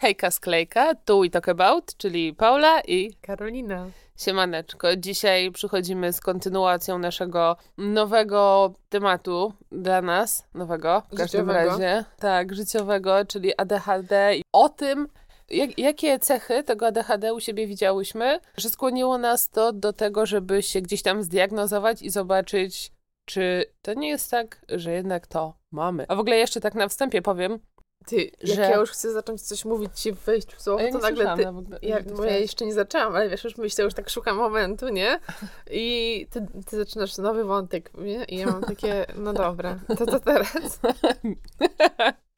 Hejka Sklejka, tu We Talk About, czyli Paula i Karolina. Siemaneczko. Dzisiaj przychodzimy z kontynuacją naszego nowego tematu dla nas, nowego w każdym Życiowego. razie. Tak, życiowego, czyli ADHD i o tym, jak, jakie cechy tego ADHD u siebie widziałyśmy, że skłoniło nas to do tego, żeby się gdzieś tam zdiagnozować i zobaczyć, czy to nie jest tak, że jednak to mamy. A w ogóle jeszcze tak na wstępie powiem, Ty, jak Że- ja już chcę zacząć coś mówić ci wejść w słowo, a ja to nagle ty... ogóle, Ja, bo ja jeszcze nie zaczęłam, ale wiesz, już myślę, już tak szukam momentu, nie? I ty, ty zaczynasz nowy wątek, nie? I ja mam takie, no dobra, to co teraz?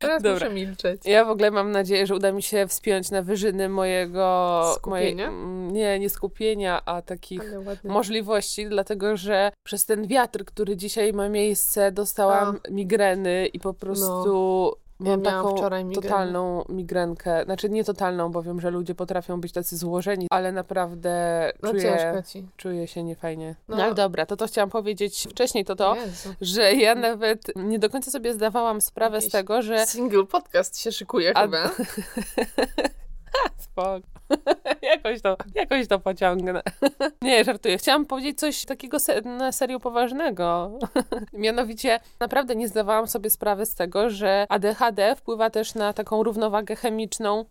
Teraz Dobra. muszę milczeć. Ja w ogóle mam nadzieję, że uda mi się wspiąć na wyżyny mojego... Skupienia? Moje, nie, nie skupienia, a takich możliwości, dlatego że przez ten wiatr, który dzisiaj ma miejsce, dostałam migreny i po prostu Miałam taką wczoraj migrenę. totalną migrenkę. Znaczy nie totalną, bo wiem, że ludzie potrafią być tacy złożeni, ale naprawdę No czuję, ci. czuję się niefajnie. No. No. dobra, to to chciałam powiedzieć wcześniej, to to, Jezu. że ja nawet nie do końca sobie zdawałam sprawę z Jakiś tego, że Single podcast się szykuje A- chyba. Spoko. jakoś, to, jakoś to pociągnę. Nie, żartuję. Chciałam powiedzieć coś takiego se- na serio poważnego. Mianowicie, naprawdę nie zdawałam sobie sprawy z tego, że ADHD wpływa też na taką równowagę chemiczną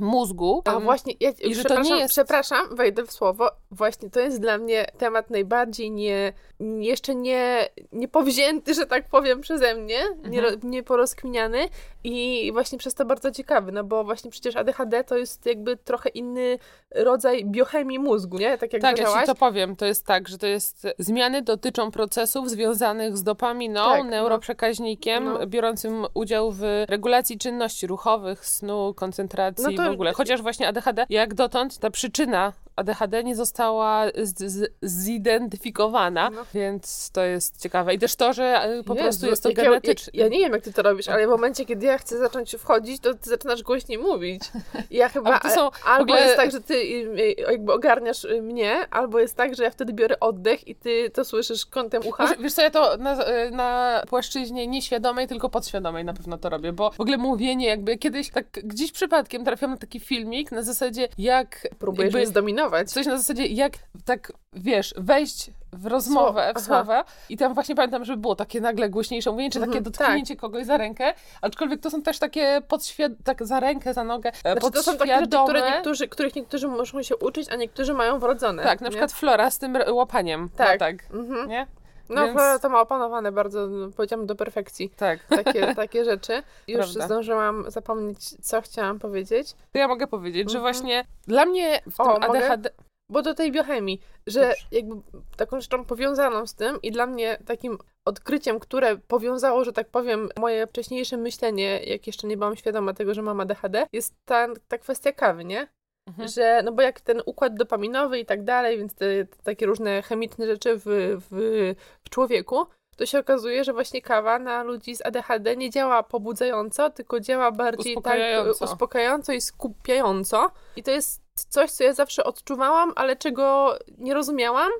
mózgu. A Em, właśnie, ja, i że to przepraszam, nie jest- przepraszam, wejdę w słowo. Właśnie to jest dla mnie temat najbardziej nie, jeszcze nie, nie powzięty, że tak powiem, przeze mnie, nie, Mhm. ro- nie porozkminiany i właśnie przez to bardzo ciekawy, no bo właśnie przecież ADHD to jest jakby trochę inny rodzaj biochemii mózgu, nie? Tak jak Tak, ja ci to powiem. To jest tak, że to jest zmiany dotyczą procesów związanych z dopaminą, Tak, no. neuroprzekaźnikiem, No. biorącym udział w regulacji czynności ruchowych, snu, koncentracji No w ogóle. Chociaż właśnie ADHD, jak dotąd ta przyczyna ADHD nie została z, z, zidentyfikowana, No. więc to jest ciekawe. I też to, że e, po Jezu, prostu jest to genetyczne. Ja, ja nie wiem, jak ty to robisz, ale w momencie, kiedy ja chcę zacząć wchodzić, to ty zaczynasz głośniej mówić. I Ja chyba. Są albo ogóle- jest tak, że ty y, y, jakby ogarniasz y, mnie, albo jest tak, że ja wtedy biorę oddech i ty to słyszysz kątem ucha. Wiesz co, ja to na, na płaszczyźnie nieświadomej, tylko podświadomej na pewno to robię, bo w ogóle mówienie jakby kiedyś tak gdzieś przypadkiem trafiłam na taki filmik na zasadzie jak Próbujesz jakby mnie zdominować. coś na zasadzie jak tak, wiesz, wejść w rozmowę, Słowo, w aha. słowa i tam właśnie pamiętam, że było takie nagle głośniejsze mówienie, czy takie Mhm, dotknięcie kogoś za rękę, aczkolwiek to są też takie podświad... tak za rękę, za nogę, e, Znaczy, to są takie rzeczy, podświadome. które niektórzy, których niektórzy muszą się uczyć, a niektórzy mają wrodzone. Tak, na nie? przykład Flora z tym łapaniem. Tak. Tak. tak Mhm. nie? No, Więc- Flora to ma opanowane bardzo, no, powiedziałam, do perfekcji. Tak. Takie, takie rzeczy. Już Prawda. zdążyłam zapomnieć, co chciałam powiedzieć. To ja mogę powiedzieć, że Mhm. właśnie dla mnie w tym O, mogę? ADHD... Bo do tej biochemii, że Dobrze. jakby taką rzeczą powiązaną z tym i dla mnie takim odkryciem, które powiązało, że tak powiem, moje wcześniejsze myślenie, jak jeszcze nie byłam świadoma tego, że mam ADHD, jest ta, ta kwestia kawy, nie? Mhm. Że, no bo jak ten układ dopaminowy i tak dalej, więc te, te takie różne chemiczne rzeczy w, w, w człowieku, to się okazuje, że właśnie kawa na ludzi z ADHD nie działa pobudzająco, tylko działa bardziej Uspokajająco. tak uspokajająco i skupiająco. I to jest coś, co ja zawsze odczuwałam, ale czego nie rozumiałam,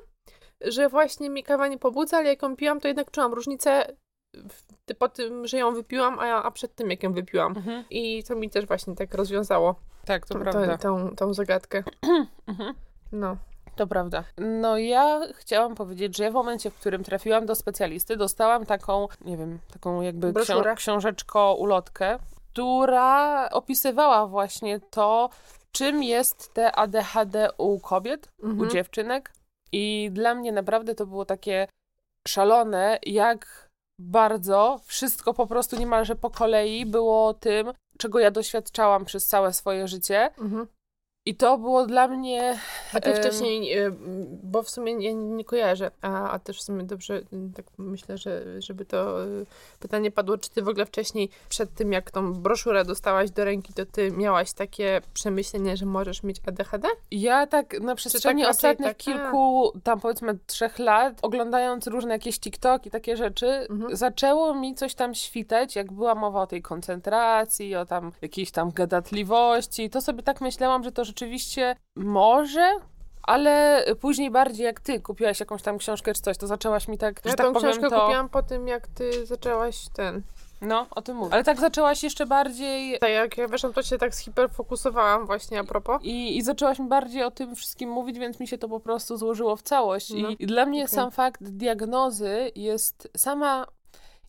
że właśnie mi kawa nie pobudza, ale jak ją piłam, to jednak czułam różnicę po tym, że ją wypiłam, a, a przed tym, jak ją wypiłam. Mhm. I to mi też właśnie tak rozwiązało Tak, to prawda. tą, tą zagadkę. Mhm. No. To prawda. No ja chciałam powiedzieć, że ja w momencie, w którym trafiłam do specjalisty, dostałam taką, nie wiem, taką jakby ksią- książeczko, ulotkę, która opisywała właśnie to, czym jest te ADHD u kobiet, u Mhm. dziewczynek. I dla mnie naprawdę to było takie szalone, jak bardzo wszystko po prostu niemalże po kolei było tym, czego ja doświadczałam przez całe swoje życie. Mhm. I to było dla mnie. A ty wcześniej, bo w sumie nie, nie kojarzę, a, a też w sumie dobrze, tak myślę, że żeby to e, pytanie padło, czy ty w ogóle wcześniej, przed tym jak tą broszurę dostałaś do ręki, to ty miałaś takie przemyślenie, że możesz mieć ADHD? Ja tak na przestrzeni raczej ostatnich tak, a. kilku, tam powiedzmy trzech lat, oglądając różne jakieś TikTok i takie rzeczy, Mhm. zaczęło mi coś tam świtać, jak była mowa o tej koncentracji, o tam jakiejś tam gadatliwości. To sobie tak myślałam, że to rzeczywiście może, ale później bardziej jak ty kupiłaś jakąś tam książkę czy coś, to zaczęłaś mi tak, że Ja tak tą powiem, książkę to... kupiłam po tym, jak ty zaczęłaś ten, No, o tym mówię. Ale tak zaczęłaś jeszcze bardziej Tak jak ja weszłam, to się tak zhiperfokusowałam właśnie a propos. i, i zaczęłaś mi bardziej o tym wszystkim mówić, więc mi się to po prostu złożyło w całość. No, I, I dla mnie okej. sam fakt diagnozy jest sama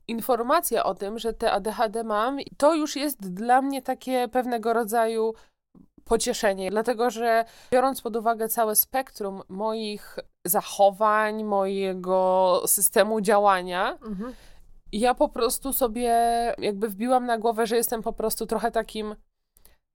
informacja o tym, że te ADHD mam, to już jest dla mnie takie pewnego rodzaju pocieszenie, dlatego że biorąc pod uwagę całe spektrum moich zachowań, mojego systemu działania, Mhm. ja po prostu sobie jakby wbiłam na głowę, że jestem po prostu trochę takim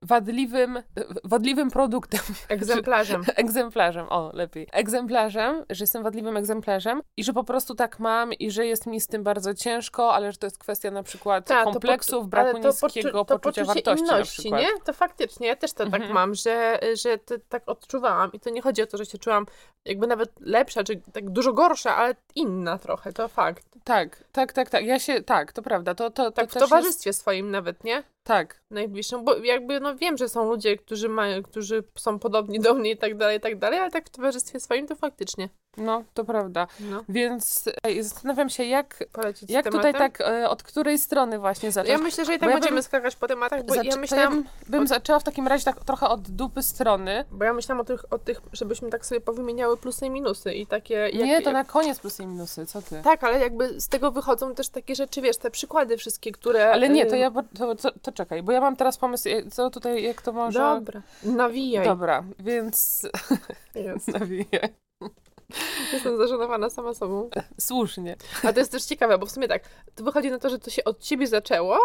wadliwym, wadliwym produktem. Egzemplarzem. Egzemplarzem, o lepiej. Egzemplarzem, że jestem wadliwym egzemplarzem i że po prostu tak mam i że jest mi z tym bardzo ciężko, ale że to jest kwestia na przykład Tak, to kompleksów, poczu- braku niskiego poczucia wartości inności, nie? To faktycznie, ja też to tak Mhm. mam, że, że to tak odczuwałam i to nie chodzi o to, że się czułam jakby nawet lepsza, czy tak dużo gorsza, ale inna trochę, to fakt. Tak, tak, tak, tak. Ja się, tak, to prawda. To, to, to Tak w też jest, towarzystwie swoim nawet, nie? Tak, Najbliższym, bo jakby no wiem, że są ludzie, którzy mają, którzy są podobni do mnie i tak dalej, i tak dalej, ale tak w towarzystwie swoim to faktycznie. no, to prawda. No. Więc e, zastanawiam się, jak, Polecić jak tutaj tak, e, od której strony właśnie zacząć. Ja myślę, że i tak Bo ja będziemy bym- skakać po tematach, bo ja to myślałam, bym, bym od- zaczęła w takim razie tak trochę od dupy strony. bo ja myślałam o tych, o tych, żebyśmy tak sobie powymieniały plusy i minusy i takie... Jak, Nie, to jak, na koniec plusy i minusy, co ty? Tak, ale jakby z tego wychodzą też takie rzeczy, wiesz, te przykłady wszystkie, które... Ale nie, to ja, bo- to, to, to czekaj, bo ja mam teraz pomysł, e, co tutaj, jak to może... Dobra, nawijaj. Dobra, więc nawiję. Jestem zażenowana sama sobą. Słusznie. A to jest też ciekawe, bo w sumie tak, to wychodzi na to, że to się od ciebie zaczęło,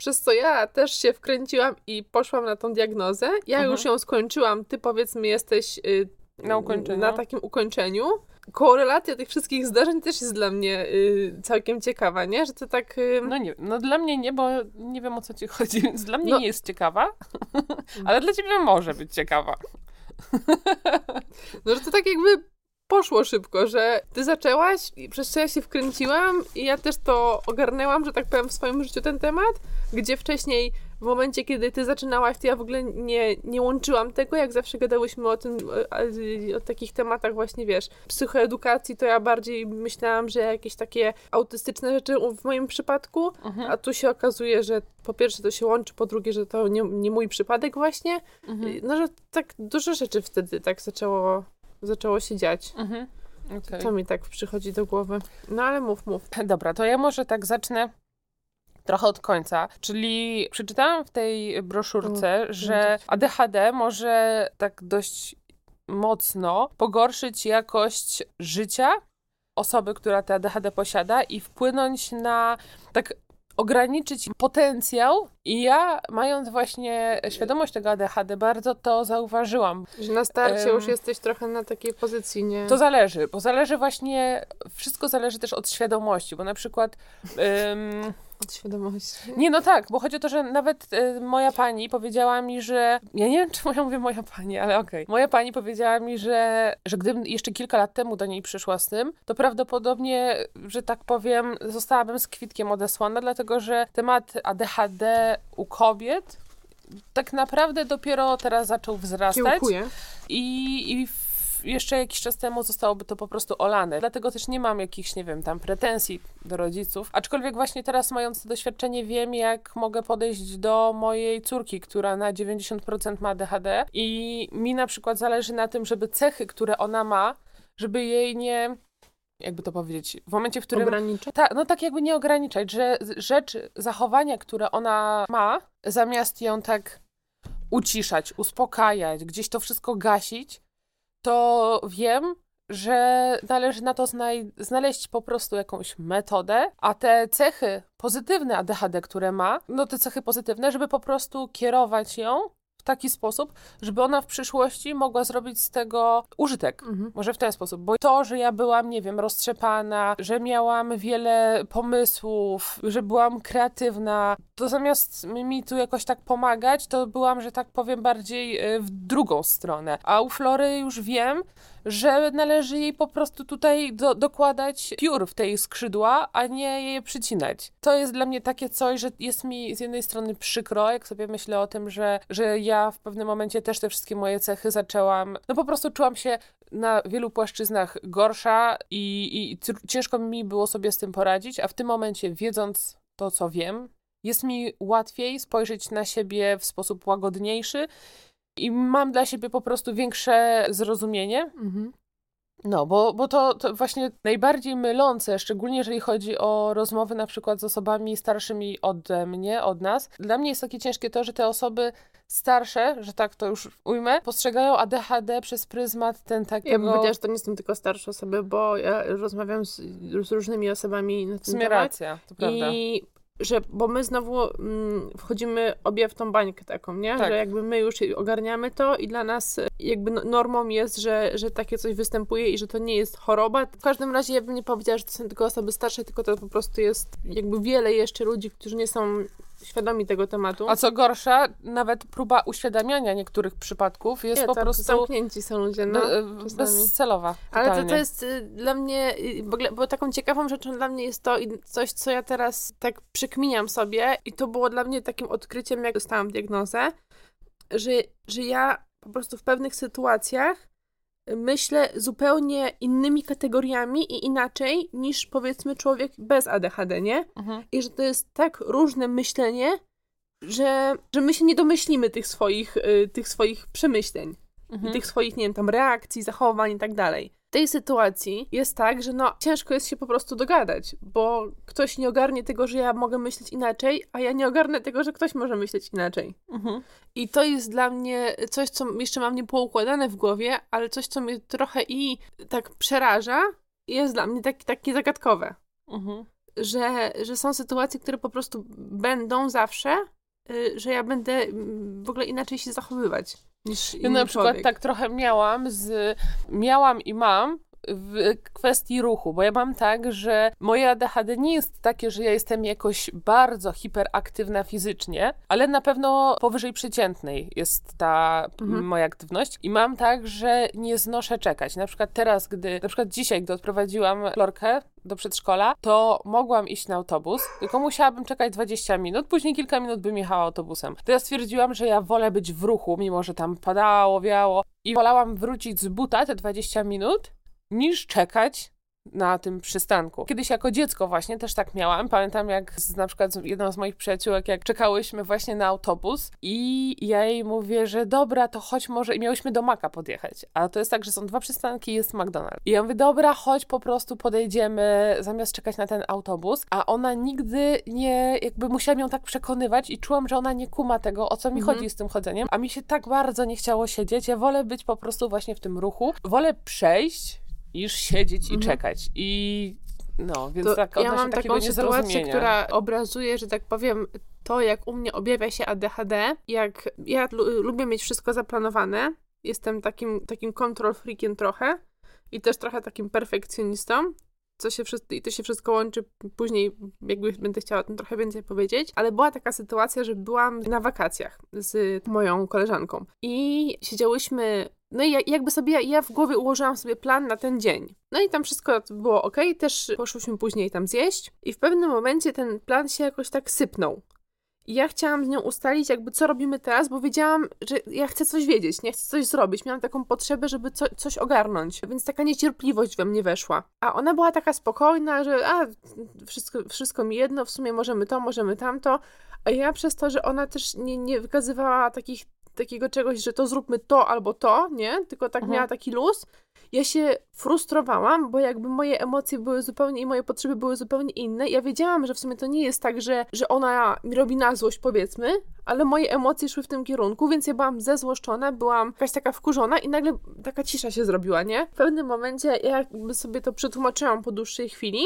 przez co ja też się wkręciłam i poszłam na tą diagnozę. Ja Mhm. już ją skończyłam, ty powiedzmy jesteś y, Na ukończeniu. na takim ukończeniu. Korelacja tych wszystkich zdarzeń też jest dla mnie y, całkiem ciekawa, nie? Że to tak... Y, No nie, no dla mnie nie, bo nie wiem o co ci chodzi, więc dla mnie No. nie jest ciekawa, ale dla ciebie może być ciekawa. No, że to tak jakby poszło szybko, że ty zaczęłaś i przez co ja się wkręciłam i ja też to ogarnęłam, że tak powiem, w swoim życiu ten temat, gdzie wcześniej w momencie, kiedy ty zaczynałaś, to ja w ogóle nie, nie łączyłam tego, jak zawsze gadałyśmy o tym, o, o takich tematach właśnie, wiesz, psychoedukacji, to ja bardziej myślałam, że jakieś takie autystyczne rzeczy w moim przypadku, Mhm. a tu się okazuje, że po pierwsze to się łączy, po drugie, że to nie, nie mój przypadek właśnie, Mhm. no, że tak dużo rzeczy wtedy tak zaczęło, zaczęło się dziać. Mhm. Okej. To mi tak przychodzi do głowy. No ale mów, mów. Dobra, to ja może tak zacznę trochę od końca. Czyli przeczytałam w tej broszurce, że ADHD może tak dość mocno pogorszyć jakość życia osoby, która te ADHD posiada i wpłynąć na tak ograniczyć potencjał i ja mając właśnie świadomość tego ADHD bardzo to zauważyłam. Że na starcie Em. już jesteś trochę na takiej pozycji, nie? To zależy, bo zależy właśnie, wszystko zależy też od świadomości, bo na przykład ym, Od świadomości. Nie, no tak, bo chodzi o to, że nawet e, moja pani powiedziała mi, że. Ja nie wiem, czemu ja mówię moja pani, ale okej. Moja pani powiedziała mi, że, że gdybym jeszcze kilka lat temu do niej przyszła z tym, to prawdopodobnie, że tak powiem, zostałabym z kwitkiem odesłana, dlatego że temat ADHD u kobiet tak naprawdę dopiero teraz zaczął wzrastać. Kiełkuje. I, i w, jeszcze jakiś czas temu zostałoby to po prostu olane. Dlatego też nie mam jakichś, nie wiem, tam pretensji do rodziców. Aczkolwiek właśnie teraz, mając to doświadczenie, wiem, jak mogę podejść do mojej córki, która na 90% ma ADHD. I mi na przykład zależy na tym, żeby cechy, które ona ma, żeby jej nie. Jakby to powiedzieć, w momencie, w którym Ograniczy. tak, no tak jakby nie ograniczać, że z- rzeczy, zachowania, które ona ma, zamiast ją tak uciszać, uspokajać, gdzieś to wszystko gasić, to wiem, że należy na to znaleźć po prostu jakąś metodę, a te cechy pozytywne ADHD, które ma, no te cechy pozytywne, żeby po prostu kierować ją taki sposób, żeby ona w przyszłości mogła zrobić z tego użytek. Mhm. Może w ten sposób, bo to, że ja byłam, nie wiem, roztrzepana, że miałam wiele pomysłów, że byłam kreatywna, to zamiast mi tu jakoś tak pomagać, to byłam, że tak powiem, bardziej e, w drugą stronę. A u Flory już wiem, że należy jej po prostu tutaj do, dokładać piór w tej skrzydła, a nie je przycinać. To jest dla mnie takie coś, że jest mi z jednej strony przykro, jak sobie myślę o tym, że, że ja w pewnym momencie też te wszystkie moje cechy zaczęłam, no po prostu czułam się na wielu płaszczyznach gorsza i, i ciężko mi było sobie z tym poradzić, a w tym momencie, wiedząc to, co wiem. Jest mi łatwiej spojrzeć na siebie w sposób łagodniejszy i mam dla siebie po prostu większe zrozumienie. Mhm. No, bo, bo to, to właśnie najbardziej mylące, szczególnie jeżeli chodzi o rozmowy na przykład z osobami starszymi ode mnie, od nas. Dla mnie jest takie ciężkie to, że te osoby starsze, że tak to już ujmę, postrzegają ADHD przez pryzmat ten Ja bym takiego... powiedziała, że to nie są tylko starsze osoby, bo ja rozmawiam z, z różnymi osobami na ten temat. I że, bo my znowu mm, wchodzimy obie w tą bańkę taką, nie? Tak. Że jakby my już ogarniamy to i dla nas e, jakby no- normą jest, że, że takie coś występuje i że to nie jest choroba. W każdym razie ja bym nie powiedziała, że to są tylko osoby starsze, tylko to po prostu jest jakby wiele jeszcze ludzi, którzy nie są świadomi tego tematu. A co gorsza, nawet próba uświadamiania niektórych przypadków jest po prostu zamknięci są ludzie, no. be- czasami. bezcelowa. Ale to, to jest y, dla mnie, y, bo taką ciekawą rzeczą dla mnie jest to coś, co ja teraz tak przykminiam sobie i to było dla mnie takim odkryciem, jak dostałam diagnozę, że, że ja po prostu w pewnych sytuacjach myślę zupełnie innymi kategoriami i inaczej niż powiedzmy człowiek bez ADHD, nie? Mhm. I że to jest tak różne myślenie, że, że my się nie domyślimy tych swoich, y, tych swoich przemyśleń Mhm. i tych swoich, nie wiem, tam reakcji, zachowań i tak dalej. W tej sytuacji jest tak, że no ciężko jest się po prostu dogadać, bo ktoś nie ogarnie tego, że ja mogę myśleć inaczej, a ja nie ogarnę tego, że ktoś może myśleć inaczej. Mhm. I to jest dla mnie coś, co jeszcze mam nie poukładane w głowie, ale coś, co mnie trochę i tak przeraża, jest dla mnie tak, takie zagadkowe. Mhm. Że, że są sytuacje, które po prostu będą zawsze, y, że ja będę mm, w ogóle inaczej się zachowywać niż Ja na przykład człowiek. tak trochę miałam z. Miałam i mam w kwestii ruchu, bo ja mam tak, że moje ADHD nie jest takie, że ja jestem jakoś bardzo hiperaktywna fizycznie, ale na pewno powyżej przeciętnej jest ta Mhm. moja aktywność i mam tak, że nie znoszę czekać. Na przykład teraz, gdy, na przykład dzisiaj, gdy odprowadziłam Lorkę do przedszkola, to mogłam iść na autobus, tylko musiałabym czekać 20 minut, później kilka minut bym jechała autobusem. To ja stwierdziłam, że ja wolę być w ruchu, mimo że tam padało, wiało i wolałam wrócić z buta te 20 minut, niż czekać na tym przystanku. Kiedyś jako dziecko właśnie też tak miałam. Pamiętam jak z, na przykład z jedną z moich przyjaciółek, jak czekałyśmy właśnie na autobus i ja jej mówię, że dobra, to chodź może i miałyśmy do Maka podjechać. A to jest tak, że są dwa przystanki i jest McDonald's. I ja mówię, dobra, chodź po prostu podejdziemy zamiast czekać na ten autobus. A ona nigdy nie, jakby musiałam ją tak przekonywać i czułam, że ona nie kuma tego, o co mi Mhm. chodzi z tym chodzeniem. A mi się tak bardzo nie chciało siedzieć. Ja wolę być po prostu właśnie w tym ruchu. Wolę przejść niż siedzieć i Mhm. czekać. I no, więc To tak ja mam taką sytuację, która obrazuje, że tak powiem, to, jak u mnie objawia się ADHD, jak ja lu- lubię mieć wszystko zaplanowane, jestem takim, takim control freakiem trochę i też trochę takim perfekcjonistą, co się wszystko, i to się wszystko łączy później, jakby będę chciała o tym trochę więcej powiedzieć, ale była taka sytuacja, że byłam na wakacjach z moją koleżanką i siedziałyśmy no i ja- jakby sobie, ja w głowie ułożyłam sobie plan na ten dzień. No i tam wszystko było ok, też poszłyśmy później tam zjeść i w pewnym momencie ten plan się jakoś tak sypnął. I ja chciałam z nią ustalić jakby co robimy teraz, bo wiedziałam, że ja chcę coś wiedzieć, nie chcę coś zrobić. Miałam taką potrzebę, żeby co, coś ogarnąć, więc taka niecierpliwość we mnie weszła. A ona była taka spokojna, że a, wszystko, wszystko mi jedno, w sumie możemy to, możemy tamto. A ja przez to, że ona też nie, nie wykazywała takich, takiego czegoś, że to zróbmy to albo to, nie? Tylko tak Mhm. miała taki luz. Ja się frustrowałam, bo jakby moje emocje były zupełnie i moje potrzeby były zupełnie inne. Ja wiedziałam, że w sumie to nie jest tak, że, że ona mi robi na złość, powiedzmy, ale moje emocje szły w tym kierunku, więc ja byłam zezłoszczona, byłam jakaś taka wkurzona i nagle taka cisza się zrobiła, nie? W pewnym momencie ja jakby sobie to przetłumaczyłam po dłuższej chwili.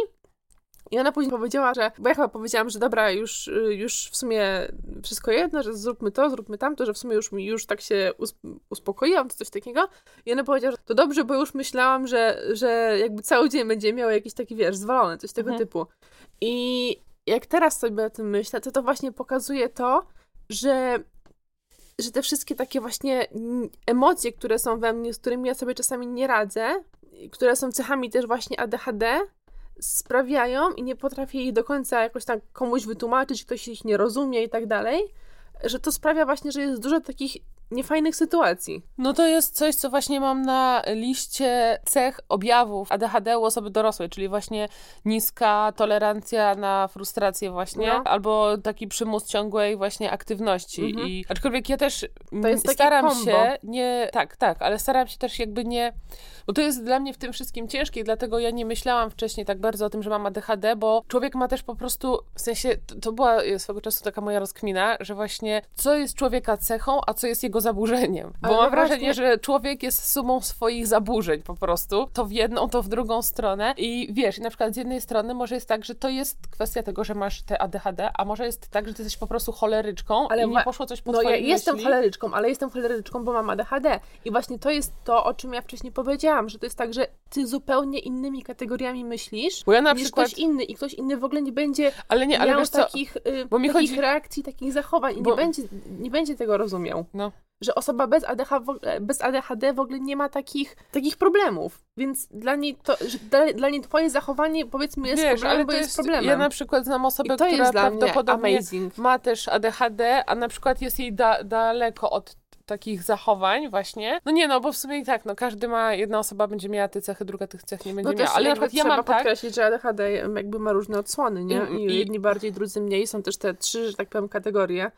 I ona później powiedziała, że, bo ja chyba powiedziałam, że dobra, już, y, już w sumie wszystko jedno, że zróbmy to, zróbmy tamto, że w sumie już już tak się us uspokoiłam, czy coś takiego. I ona powiedziała, że to dobrze, bo już myślałam, że, że jakby cały dzień będzie miała jakiś taki, wiesz, zwalony, coś tego Mhm. typu. I jak teraz sobie o tym myślę, to to właśnie pokazuje to, że że te wszystkie takie właśnie emocje, które są we mnie, z którymi ja sobie czasami nie radzę, które są cechami też właśnie ADHD, sprawiają i nie potrafię ich do końca jakoś tak komuś wytłumaczyć, ktoś ich nie rozumie i tak dalej, że to sprawia właśnie, że jest dużo takich niefajnych sytuacji. No to jest coś, co właśnie mam na liście cech objawów ADHD u osoby dorosłej, czyli właśnie niska tolerancja na frustrację właśnie, No. albo taki przymus ciągłej właśnie aktywności. Mhm. I aczkolwiek ja też staram się nie, tak, tak, ale staram się też jakby nie, bo to jest dla mnie w tym wszystkim ciężkie, dlatego ja nie myślałam wcześniej tak bardzo o tym, że mam ADHD, bo człowiek ma też po prostu, w sensie, to, to była swego czasu taka moja rozkmina, że właśnie co jest człowieka cechą, a co jest jego zaburzeniem. Bo Ale mam właśnie- wrażenie, że człowiek jest sumą swoich zaburzeń po prostu, to w jedną, to w drugą stronę i wiesz, i na przykład z jednej strony może jest tak, że to jest kwestia tego, że masz te ADHD, a może jest tak, że ty jesteś po prostu choleryczką Ale i nie wa- poszło coś po No ja twojej jestem myśli. choleryczką, ale jestem choleryczką, bo mam ADHD. I właśnie to jest to, o czym ja wcześniej powiedziałam, że to jest tak, że ty zupełnie innymi kategoriami myślisz Bo ja na niż przykład, ktoś inny i ktoś inny w ogóle nie będzie ale nie, ale miał co, takich, y, bo mi takich chodzi- reakcji, takich zachowań i Bo- nie, będzie, nie będzie tego rozumiał. no. Że osoba bez ADHD, w ogóle, bez ADHD w ogóle nie ma takich, takich problemów. Więc dla niej, to, dla, dla niej twoje zachowanie powiedzmy jest Wiesz, problemem, ale bo to jest, jest, problemem. ja na przykład znam osobę, która prawdopodobnie ma też ADHD, a na przykład jest jej da, daleko od takich zachowań właśnie. No nie no, bo w sumie i tak, no każdy ma, jedna osoba będzie miała te cechy, druga tych cech nie będzie No miała. Ale na przykład ja mam tak, podkreślić, że ADHD jakby ma różne odsłony, nie? I, i- jedni bardziej, drudzy mniej. Są też te trzy, że tak powiem, kategorie,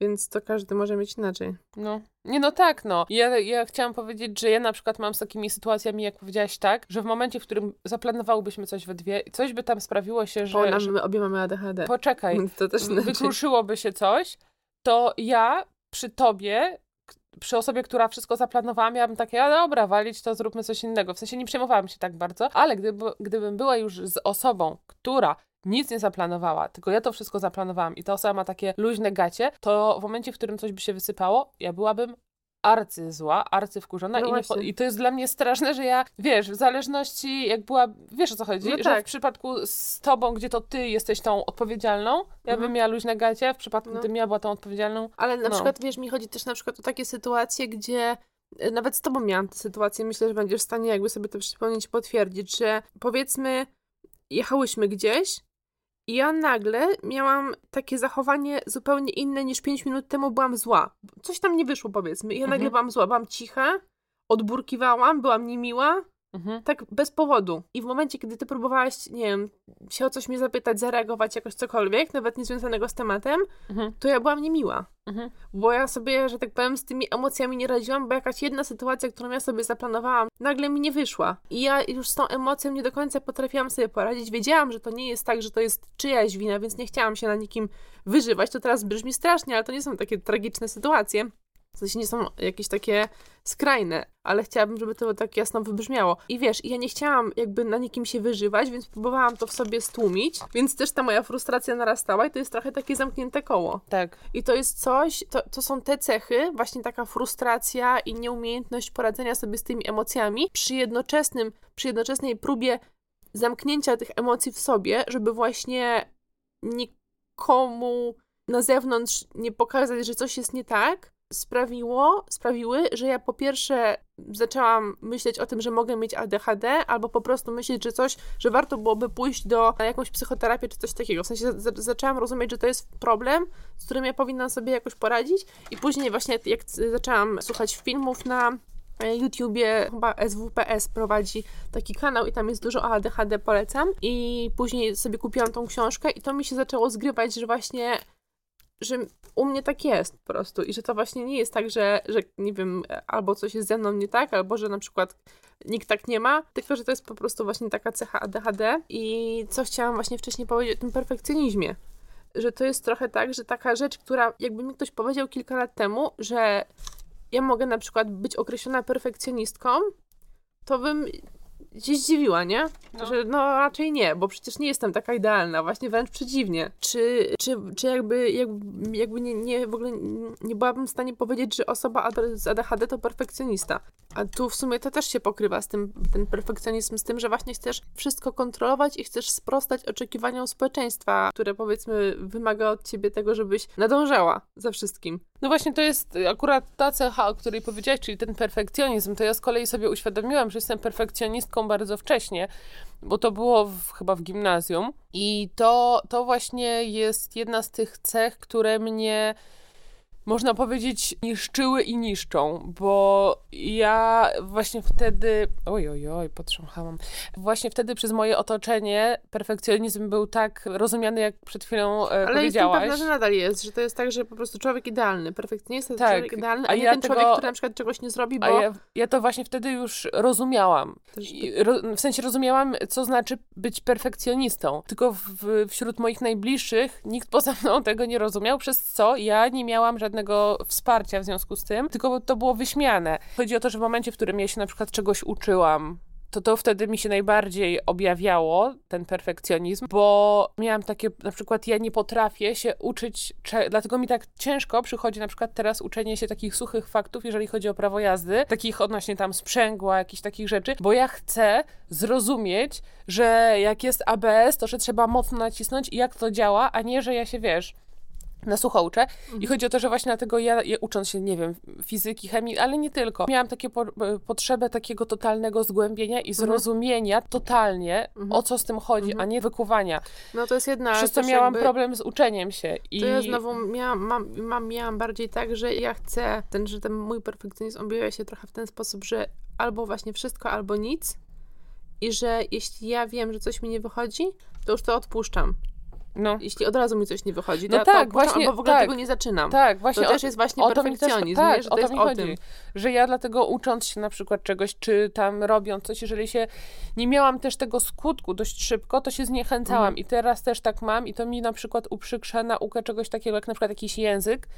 więc to każdy może mieć inaczej. no. Nie no tak, no. Ja, ja chciałam powiedzieć, że ja na przykład mam z takimi sytuacjami, jak powiedziałaś tak, że w momencie, w którym zaplanowałybyśmy coś we dwie, coś by tam sprawiło się, że... Bo nam, my obie mamy ADHD. poczekaj, to też znaczy. wykruszyłoby się coś, to ja przy tobie, przy osobie, która wszystko zaplanowała, miałabym takie, a dobra, walić to, zróbmy coś innego. W sensie nie przejmowałam się tak bardzo, ale gdyby, gdybym była już z osobą, która nic nie zaplanowała, tylko ja to wszystko zaplanowałam i ta osoba ma takie luźne gacie, to w momencie, w którym coś by się wysypało, ja byłabym arcy zła, arcy wkurzona No i, po, i to jest dla mnie straszne, że ja, wiesz, w zależności jak była, wiesz o co chodzi, No że tak. w przypadku z tobą, gdzie to ty jesteś tą odpowiedzialną, ja Mhm. bym miała luźne gacie, w przypadku, No. gdybym ja była tą odpowiedzialną, Ale na No. przykład, wiesz, mi chodzi też na przykład o takie sytuacje, gdzie y, nawet z tobą miałam tę sytuację, myślę, że będziesz w stanie jakby sobie to przypomnieć i potwierdzić, że powiedzmy jechałyśmy gdzieś i ja nagle miałam takie zachowanie zupełnie inne niż 5 minut temu byłam zła. Coś tam nie wyszło powiedzmy. I ja nagle Mhm. byłam zła, byłam cicha, odburkiwałam, byłam niemiła, mhm. tak bez powodu. I w momencie, kiedy ty próbowałaś, nie wiem, się o coś mnie zapytać, zareagować jakoś cokolwiek, nawet niezwiązanego z tematem, Mhm. to ja byłam niemiła. Mhm. Bo ja sobie, że tak powiem, z tymi emocjami nie radziłam, bo jakaś jedna sytuacja, którą ja sobie zaplanowałam, nagle mi nie wyszła. I ja już z tą emocją nie do końca potrafiłam sobie poradzić. Wiedziałam, że to nie jest tak, że to jest czyjaś wina, więc nie chciałam się na nikim wyżywać. To teraz brzmi strasznie, ale to nie są takie tragiczne sytuacje. W sensie nie są jakieś takie skrajne, ale chciałabym, żeby to tak jasno wybrzmiało. I wiesz, ja nie chciałam jakby na nikim się wyżywać, więc próbowałam to w sobie stłumić, więc też ta moja frustracja narastała i to jest trochę takie zamknięte koło. Tak. I to jest coś, to, to są te cechy, właśnie taka frustracja i nieumiejętność poradzenia sobie z tymi emocjami przy jednoczesnym, przy jednoczesnej próbie zamknięcia tych emocji w sobie, żeby właśnie nikomu na zewnątrz nie pokazać, że coś jest nie tak, sprawiło, sprawiły, że ja po pierwsze zaczęłam myśleć o tym, że mogę mieć ADHD, albo po prostu myśleć, że coś, że warto byłoby pójść do jakąś psychoterapię czy coś takiego. W sensie za, zaczęłam rozumieć, że to jest problem, z którym ja powinnam sobie jakoś poradzić i później właśnie jak zaczęłam słuchać filmów na e, YouTubie, chyba SWPS prowadzi taki kanał i tam jest dużo ADHD, polecam. I później sobie kupiłam tą książkę i to mi się zaczęło zgrywać, że właśnie że u mnie tak jest po prostu i że to właśnie nie jest tak, że, że nie wiem, albo coś jest ze mną nie tak, albo że na przykład nikt tak nie ma, tylko że to jest po prostu właśnie taka cecha ADHD i co chciałam właśnie wcześniej powiedzieć o tym perfekcjonizmie, że to jest trochę tak, że taka rzecz, która jakby mi ktoś powiedział kilka lat temu, że ja mogę na przykład być określona perfekcjonistką, to bym się zdziwiła, nie? No. Że no raczej nie, bo przecież nie jestem taka idealna, właśnie wręcz przeciwnie. Czy, czy, czy jakby, jakby, jakby nie, nie, w ogóle nie byłabym w stanie powiedzieć, że osoba z ADHD to perfekcjonista. A tu w sumie to też się pokrywa z tym, ten perfekcjonizm, z tym, że właśnie chcesz wszystko kontrolować i chcesz sprostać oczekiwaniom społeczeństwa, które powiedzmy wymaga od ciebie tego, żebyś nadążała za wszystkim. No właśnie to jest akurat ta cecha, o której powiedziałaś, czyli ten perfekcjonizm. To ja z kolei sobie uświadomiłam, że jestem perfekcjonistką bardzo wcześnie, bo to było w, chyba w gimnazjum. I to, to właśnie jest jedna z tych cech, które mnie można powiedzieć, niszczyły i niszczą, bo ja właśnie wtedy, oj, oj, oj, potrząchałam, właśnie wtedy przez moje otoczenie perfekcjonizm był tak rozumiany, jak przed chwilą Ale powiedziałaś. jestem pewna, że nadal jest, że to jest tak, że po prostu człowiek idealny, perfekcjonista to Tak. człowiek idealny, a, A nie ja ten tego- człowiek, który na przykład czegoś nie zrobi, bo... Ja, ja to właśnie wtedy już rozumiałam. I Ro, w sensie rozumiałam, co znaczy być perfekcjonistą. Tylko w, wśród moich najbliższych nikt poza mną tego nie rozumiał, przez co ja nie miałam żadnego wsparcia w związku z tym, tylko to było wyśmiane. Chodzi o to, że w momencie, w którym ja się na przykład czegoś uczyłam, to to wtedy mi się najbardziej objawiało, ten perfekcjonizm, bo miałam takie, na przykład ja nie potrafię się uczyć, dlatego mi tak ciężko przychodzi na przykład teraz uczenie się takich suchych faktów, jeżeli chodzi o prawo jazdy, takich odnośnie tam sprzęgła, jakichś takich rzeczy, bo ja chcę zrozumieć, że jak jest ABS, to że trzeba mocno nacisnąć i jak to działa, a nie, że ja się, wiesz, na sucho uczę. I chodzi o to, że właśnie dlatego ja, ja ucząc się, nie wiem, fizyki, chemii, ale nie tylko, miałam takie po, e, potrzebę takiego totalnego zgłębienia i zrozumienia totalnie, o co z tym chodzi, a nie wykuwania. No to jest jedna... Przez co miałam jakby... problem z uczeniem się. I To ja znowu miałam, mam, mam, miałam bardziej tak, że ja chcę, ten, że ten mój perfekcjonizm objawia się trochę w ten sposób, że albo właśnie wszystko, albo nic i że jeśli ja wiem, że coś mi nie wychodzi, to już to odpuszczam. No, Jeśli od razu mi coś nie wychodzi, No to tak, właśnie, albo w ogóle tak. tego nie zaczynam. tak, właśnie To też jest właśnie o mi też, perfekcjonizm, tak, nie? że to jest mi o chodzi. tym. Że ja dlatego ucząc się na przykład czegoś, czy tam robiąc coś, jeżeli się nie miałam też tego skutku dość szybko, to się zniechęcałam Mhm. i teraz też tak mam i to mi na przykład uprzykrza naukę czegoś takiego, jak na przykład jakiś język,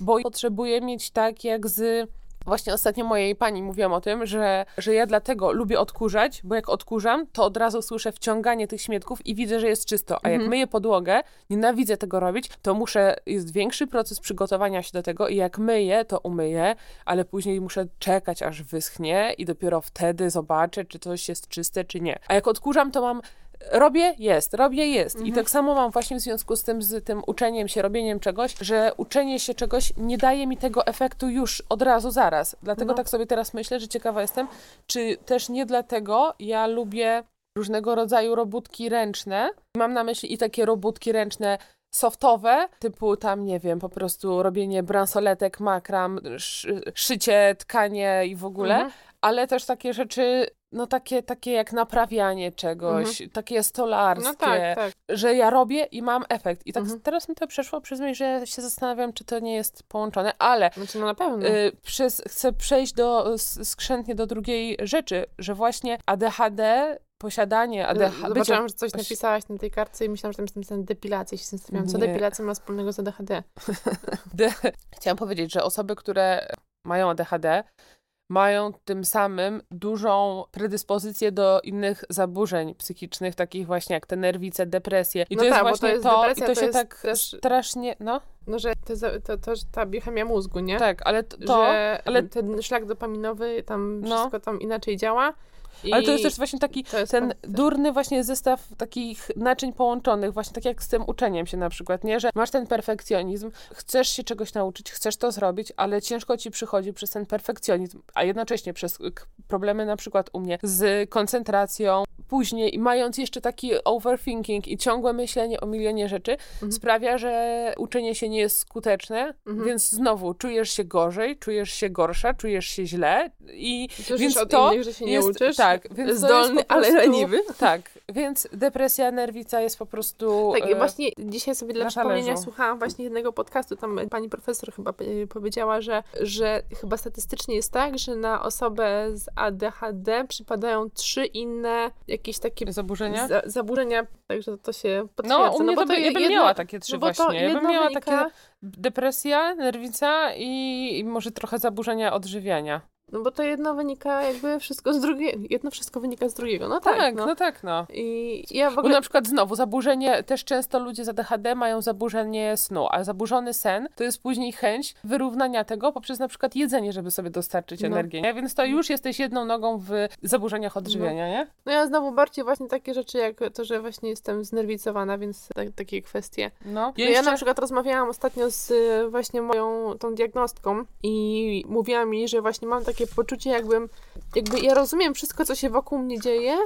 bo potrzebuję mieć tak jak z... Właśnie ostatnio mojej pani mówiłam o tym, że, że ja dlatego lubię odkurzać, bo jak odkurzam, to od razu słyszę wciąganie tych śmietków i widzę, że jest czysto. A jak myję podłogę, nienawidzę tego robić, to muszę, jest większy proces przygotowania się do tego i jak myję, to umyję, ale później muszę czekać, aż wyschnie i dopiero wtedy zobaczę, czy coś jest czyste, czy nie. A jak odkurzam, to mam robię, jest, robię, jest. I tak samo mam właśnie w związku z tym, z tym uczeniem się, robieniem czegoś, że uczenie się czegoś nie daje mi tego efektu już od razu, zaraz. Dlatego No. tak sobie teraz myślę, że ciekawa jestem, czy też nie dlatego ja lubię różnego rodzaju robótki ręczne. Mam na myśli i takie robótki ręczne softowe, typu tam, nie wiem, po prostu robienie bransoletek, makram, szy, szycie, tkanie i w ogóle, Mhm. ale też takie rzeczy, no takie, takie jak naprawianie czegoś, takie stolarskie, No tak, tak. że ja robię i mam efekt. I tak Mhm. teraz mi to przeszło przez myśl, że się zastanawiam, czy to nie jest połączone, ale Znaczy, no na pewno. y, przez, chcę przejść do, skrzętnie do drugiej rzeczy, że właśnie ADHD, posiadanie ADHD, Zobaczyłam, że coś napisałaś na tej kartce i myślałam, że tam jest napisane depilacja. I się zastanawiałam, co depilacja ma wspólnego z ADHD. Chciałam powiedzieć, że osoby, które mają ADHD, mają tym samym dużą predyspozycję do innych zaburzeń psychicznych, takich właśnie jak te nerwice, depresje. I No to jest tak, bo to właśnie jest to, depresja, i to to się tak też- strasznie, no No, że to, to, to, ta biochemia mózgu, nie? tak, ale to, że ale, ten szlak dopaminowy tam No. wszystko tam inaczej działa. I ale to jest też właśnie taki ten też- durny właśnie zestaw takich naczyń połączonych, właśnie tak jak z tym uczeniem się na przykład, nie? Że masz ten perfekcjonizm, chcesz się czegoś nauczyć, chcesz to zrobić, ale ciężko ci przychodzi przez ten perfekcjonizm, a jednocześnie przez problemy na przykład u mnie z koncentracją, później i mając jeszcze taki overthinking i ciągłe myślenie o milionie rzeczy, Mhm. sprawia, że uczenie się nie jest skuteczne, Mhm. więc znowu czujesz się gorzej, czujesz się gorsza, czujesz się źle i Słyszysz więc od to innych, że się nie jest, uczysz. Tak, więc Zdolny, po ale prostu, leniwy. Tak, więc depresja, nerwica jest po prostu... Tak, i e, właśnie dzisiaj sobie dla przypomnienia talerzu. słuchałam właśnie jednego podcastu, tam pani profesor chyba e, powiedziała, że, że chyba statystycznie jest tak, że na osobę z ADHD przypadają trzy inne jakieś takie Zaburzenia? za, zaburzenia, także to się potwierdza. No, u mnie bo to by, ja bym jedno- miała takie trzy no bo to właśnie. Ja bym miała wynika- takie depresja, nerwica i, i może trochę zaburzenia odżywiania. No bo to jedno wynika jakby wszystko z drugiego, jedno wszystko wynika z drugiego, no tak, Tak, no. no tak, no. I ja w Bo ogóle... na przykład znowu zaburzenie, też często ludzie z ADHD mają zaburzenie snu, a zaburzony sen to jest później chęć wyrównania tego poprzez na przykład jedzenie, żeby sobie dostarczyć No. energię, nie? Więc to już jesteś jedną nogą w zaburzeniach odżywiania, nie? No ja znowu bardziej właśnie takie rzeczy jak to, że właśnie jestem znerwicowana, więc tak, takie kwestie. No. Ja, ja na przykład rozmawiałam ostatnio z y, właśnie moją tą diagnostką i mówiła mi, że właśnie mam takie poczucie jakbym, jakby ja rozumiem wszystko, co się wokół mnie dzieje,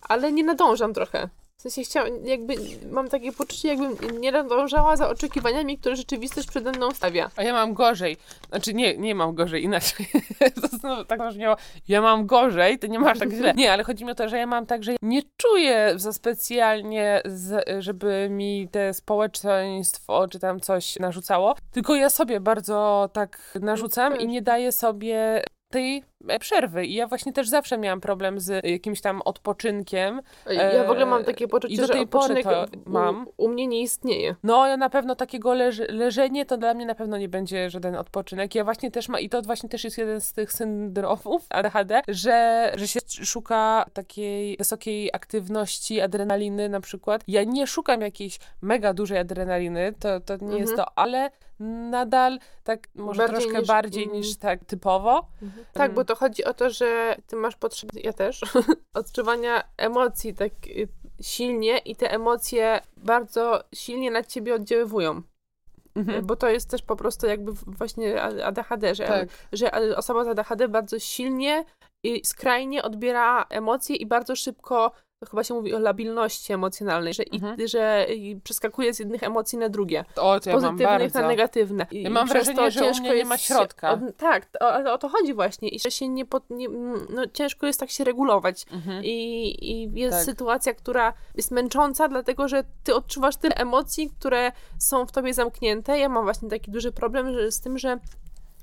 ale nie nadążam trochę. W sensie chciałam, jakby mam takie poczucie, jakbym nie nadążała za oczekiwaniami, które rzeczywistość przede mną stawia. A ja mam gorzej. Znaczy nie, nie mam gorzej, inaczej. to znowu tak brzmiało. Ja mam gorzej, to nie masz tak źle. Nie, ale chodzi mi o to, że ja mam tak, że nie czuję za specjalnie, z, żeby mi te społeczeństwo czy tam coś narzucało, tylko ja sobie bardzo tak narzucam i nie daję sobie tej przerwy. I ja właśnie też zawsze miałam problem z jakimś tam odpoczynkiem. Ja w ogóle mam takie poczucie, I do że tej pory to u, mam. U mnie nie istnieje. No, ja na pewno takiego leż leżenie to dla mnie na pewno nie będzie żaden odpoczynek. Ja właśnie też mam, i to właśnie też jest jeden z tych syndromów ADHD, że, że się szuka takiej wysokiej aktywności adrenaliny na przykład. Ja nie szukam jakiejś mega dużej adrenaliny, to, to nie mhm. jest to, ale nadal tak może bardziej troszkę niż, bardziej niż tak typowo. Mhm. Tak, bo to chodzi o to, że ty masz potrzebę, ja też, odczuwania emocji tak y, silnie i te emocje bardzo silnie na ciebie oddziaływują. Mhm. Bo to jest też po prostu jakby właśnie ADHD, że, tak. że osoba z ADHD bardzo silnie i skrajnie odbiera emocje i bardzo szybko chyba się mówi o labilności emocjonalnej, że, mhm. i, że przeskakuje z jednych emocji na drugie. O, to ja Pozytywnych na negatywne. I ja mam wrażenie, że mnie nie ma środka. Od, tak, o, o, to chodzi właśnie. I że się nie, pod, nie no, ciężko jest tak się regulować. Mhm. I, I jest tak. sytuacja, która jest męcząca, dlatego że ty odczuwasz tyle emocji, które są w tobie zamknięte. Ja mam właśnie taki duży problem że, z tym, że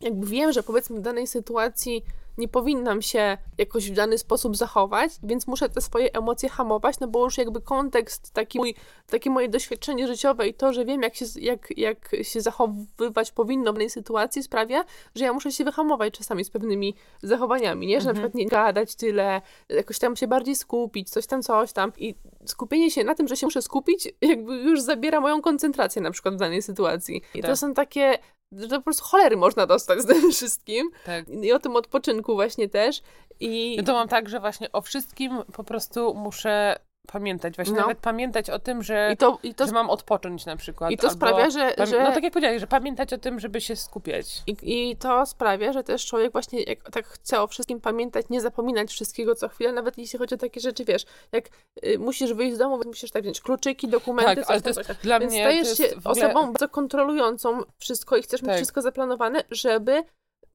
jakby wiem, że powiedzmy w danej sytuacji nie powinnam się jakoś w dany sposób zachować, więc muszę te swoje emocje hamować, no bo już jakby kontekst, taki mój, takie moje doświadczenie życiowe i to, że wiem, jak się, jak, jak się zachowywać powinno w danej sytuacji, sprawia, że ja muszę się wyhamować czasami z pewnymi zachowaniami, nie? Że mhm. na przykład nie gadać tyle, jakoś tam się bardziej skupić, coś tam, coś tam. I skupienie się na tym, że się muszę skupić, jakby już zabiera moją koncentrację na przykład w danej sytuacji. I tak. to są takie że po prostu cholery można dostać z tym wszystkim. Tak. I o tym odpoczynku właśnie też. I... Ja to mam tak, że właśnie o wszystkim po prostu muszę pamiętać, właśnie no. nawet pamiętać o tym, że, I to, i to, że mam odpocząć na przykład. I to sprawia, że, że... No tak jak powiedziałeś, że pamiętać o tym, żeby się skupiać. I, I to sprawia, że też człowiek właśnie jak tak chce o wszystkim pamiętać, nie zapominać wszystkiego co chwilę, nawet jeśli chodzi o takie rzeczy, wiesz, jak y, musisz wyjść z domu, musisz tak wziąć kluczyki, dokumenty, tak, ale to jest, dla Więc mnie stajesz się ogóle... osobą bardzo kontrolującą wszystko i chcesz tak. mieć wszystko zaplanowane, żeby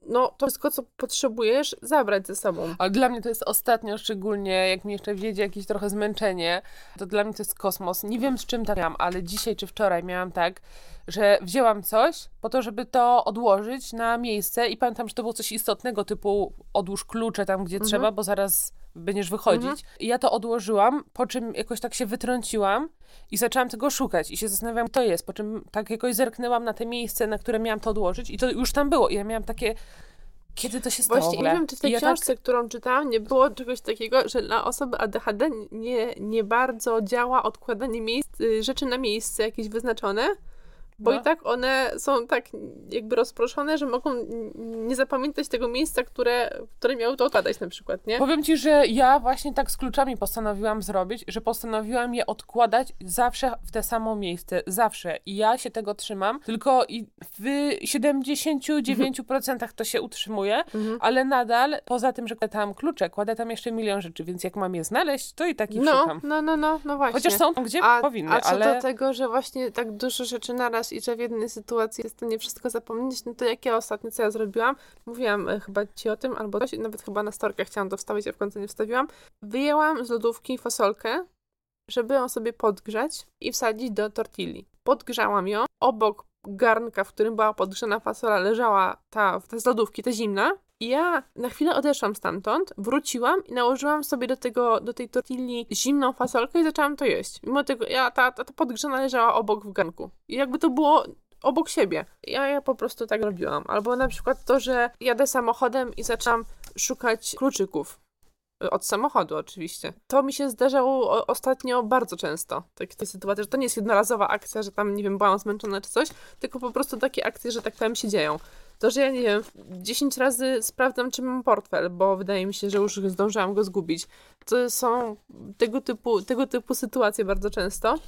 no to wszystko, co potrzebujesz, zabrać ze sobą. Ale dla mnie to jest ostatnio, szczególnie jak mi jeszcze wiedzie jakieś trochę zmęczenie, to dla mnie to jest kosmos. Nie wiem, z czym tak miałam, ale dzisiaj czy wczoraj miałam tak, że wzięłam coś po to, żeby to odłożyć na miejsce i pamiętam, że to było coś istotnego, typu odłóż klucze tam, gdzie mhm. trzeba, bo zaraz będziesz wychodzić. Mhm. I ja to odłożyłam, po czym jakoś tak się wytrąciłam i zaczęłam tego szukać i się zastanawiałam, kto jest, po czym tak jakoś zerknęłam na te miejsce, na które miałam to odłożyć i to już tam było. I ja miałam takie kiedy to się stało? Właśnie, nie wiem, czy w tej ja książce, tak... którą czytałam, nie było czegoś takiego, że dla osoby ADHD nie, nie bardzo działa odkładanie miejsc, y, rzeczy na miejsce jakieś wyznaczone. Bo no. i tak one są tak jakby rozproszone, że mogą nie zapamiętać tego miejsca, które, które miały to odkładać na przykład, nie? Powiem ci, że ja właśnie tak z kluczami postanowiłam zrobić, że postanowiłam je odkładać zawsze w te samo miejsce. Zawsze. I ja się tego trzymam, tylko i w 79% to się utrzymuje, mhm. ale nadal, poza tym, że tam klucze, kładę tam jeszcze milion rzeczy, więc jak mam je znaleźć, to i tak ich no, szukam. No, no, no, no właśnie. Chociaż są tam, gdzie a, powinny, a co ale... do tego, że właśnie tak dużo rzeczy naraz i że w jednej sytuacji jest to nie wszystko zapomnieć, no to jak ja ostatnio, co ja zrobiłam, mówiłam e, chyba ci o tym, albo coś, nawet chyba na storkę chciałam to wstawić, a w końcu nie wstawiłam. Wyjęłam z lodówki fasolkę, żeby ją sobie podgrzać i wsadzić do tortilli. Podgrzałam ją, obok garnka, w którym była podgrzana fasola, leżała ta, ta z lodówki, ta zimna. I ja na chwilę odeszłam stamtąd, wróciłam i nałożyłam sobie do, tego, do tej tortilli zimną fasolkę i zaczęłam to jeść. Mimo tego, ja, ta, ta, ta podgrzana leżała obok w garnku. I jakby to było obok siebie. Ja, ja po prostu tak robiłam. Albo na przykład to, że jadę samochodem i zaczęłam szukać kluczyków. Od samochodu oczywiście. To mi się zdarzało ostatnio bardzo często. Takie sytuacje, że to nie jest jednorazowa akcja, że tam, nie wiem, byłam zmęczona czy coś, tylko po prostu takie akcje, że tak powiem, się dzieją. To, że ja nie wiem, 10 razy sprawdzam, czy mam portfel, bo wydaje mi się, że już zdążyłam go zgubić. To są tego typu, tego typu sytuacje bardzo często.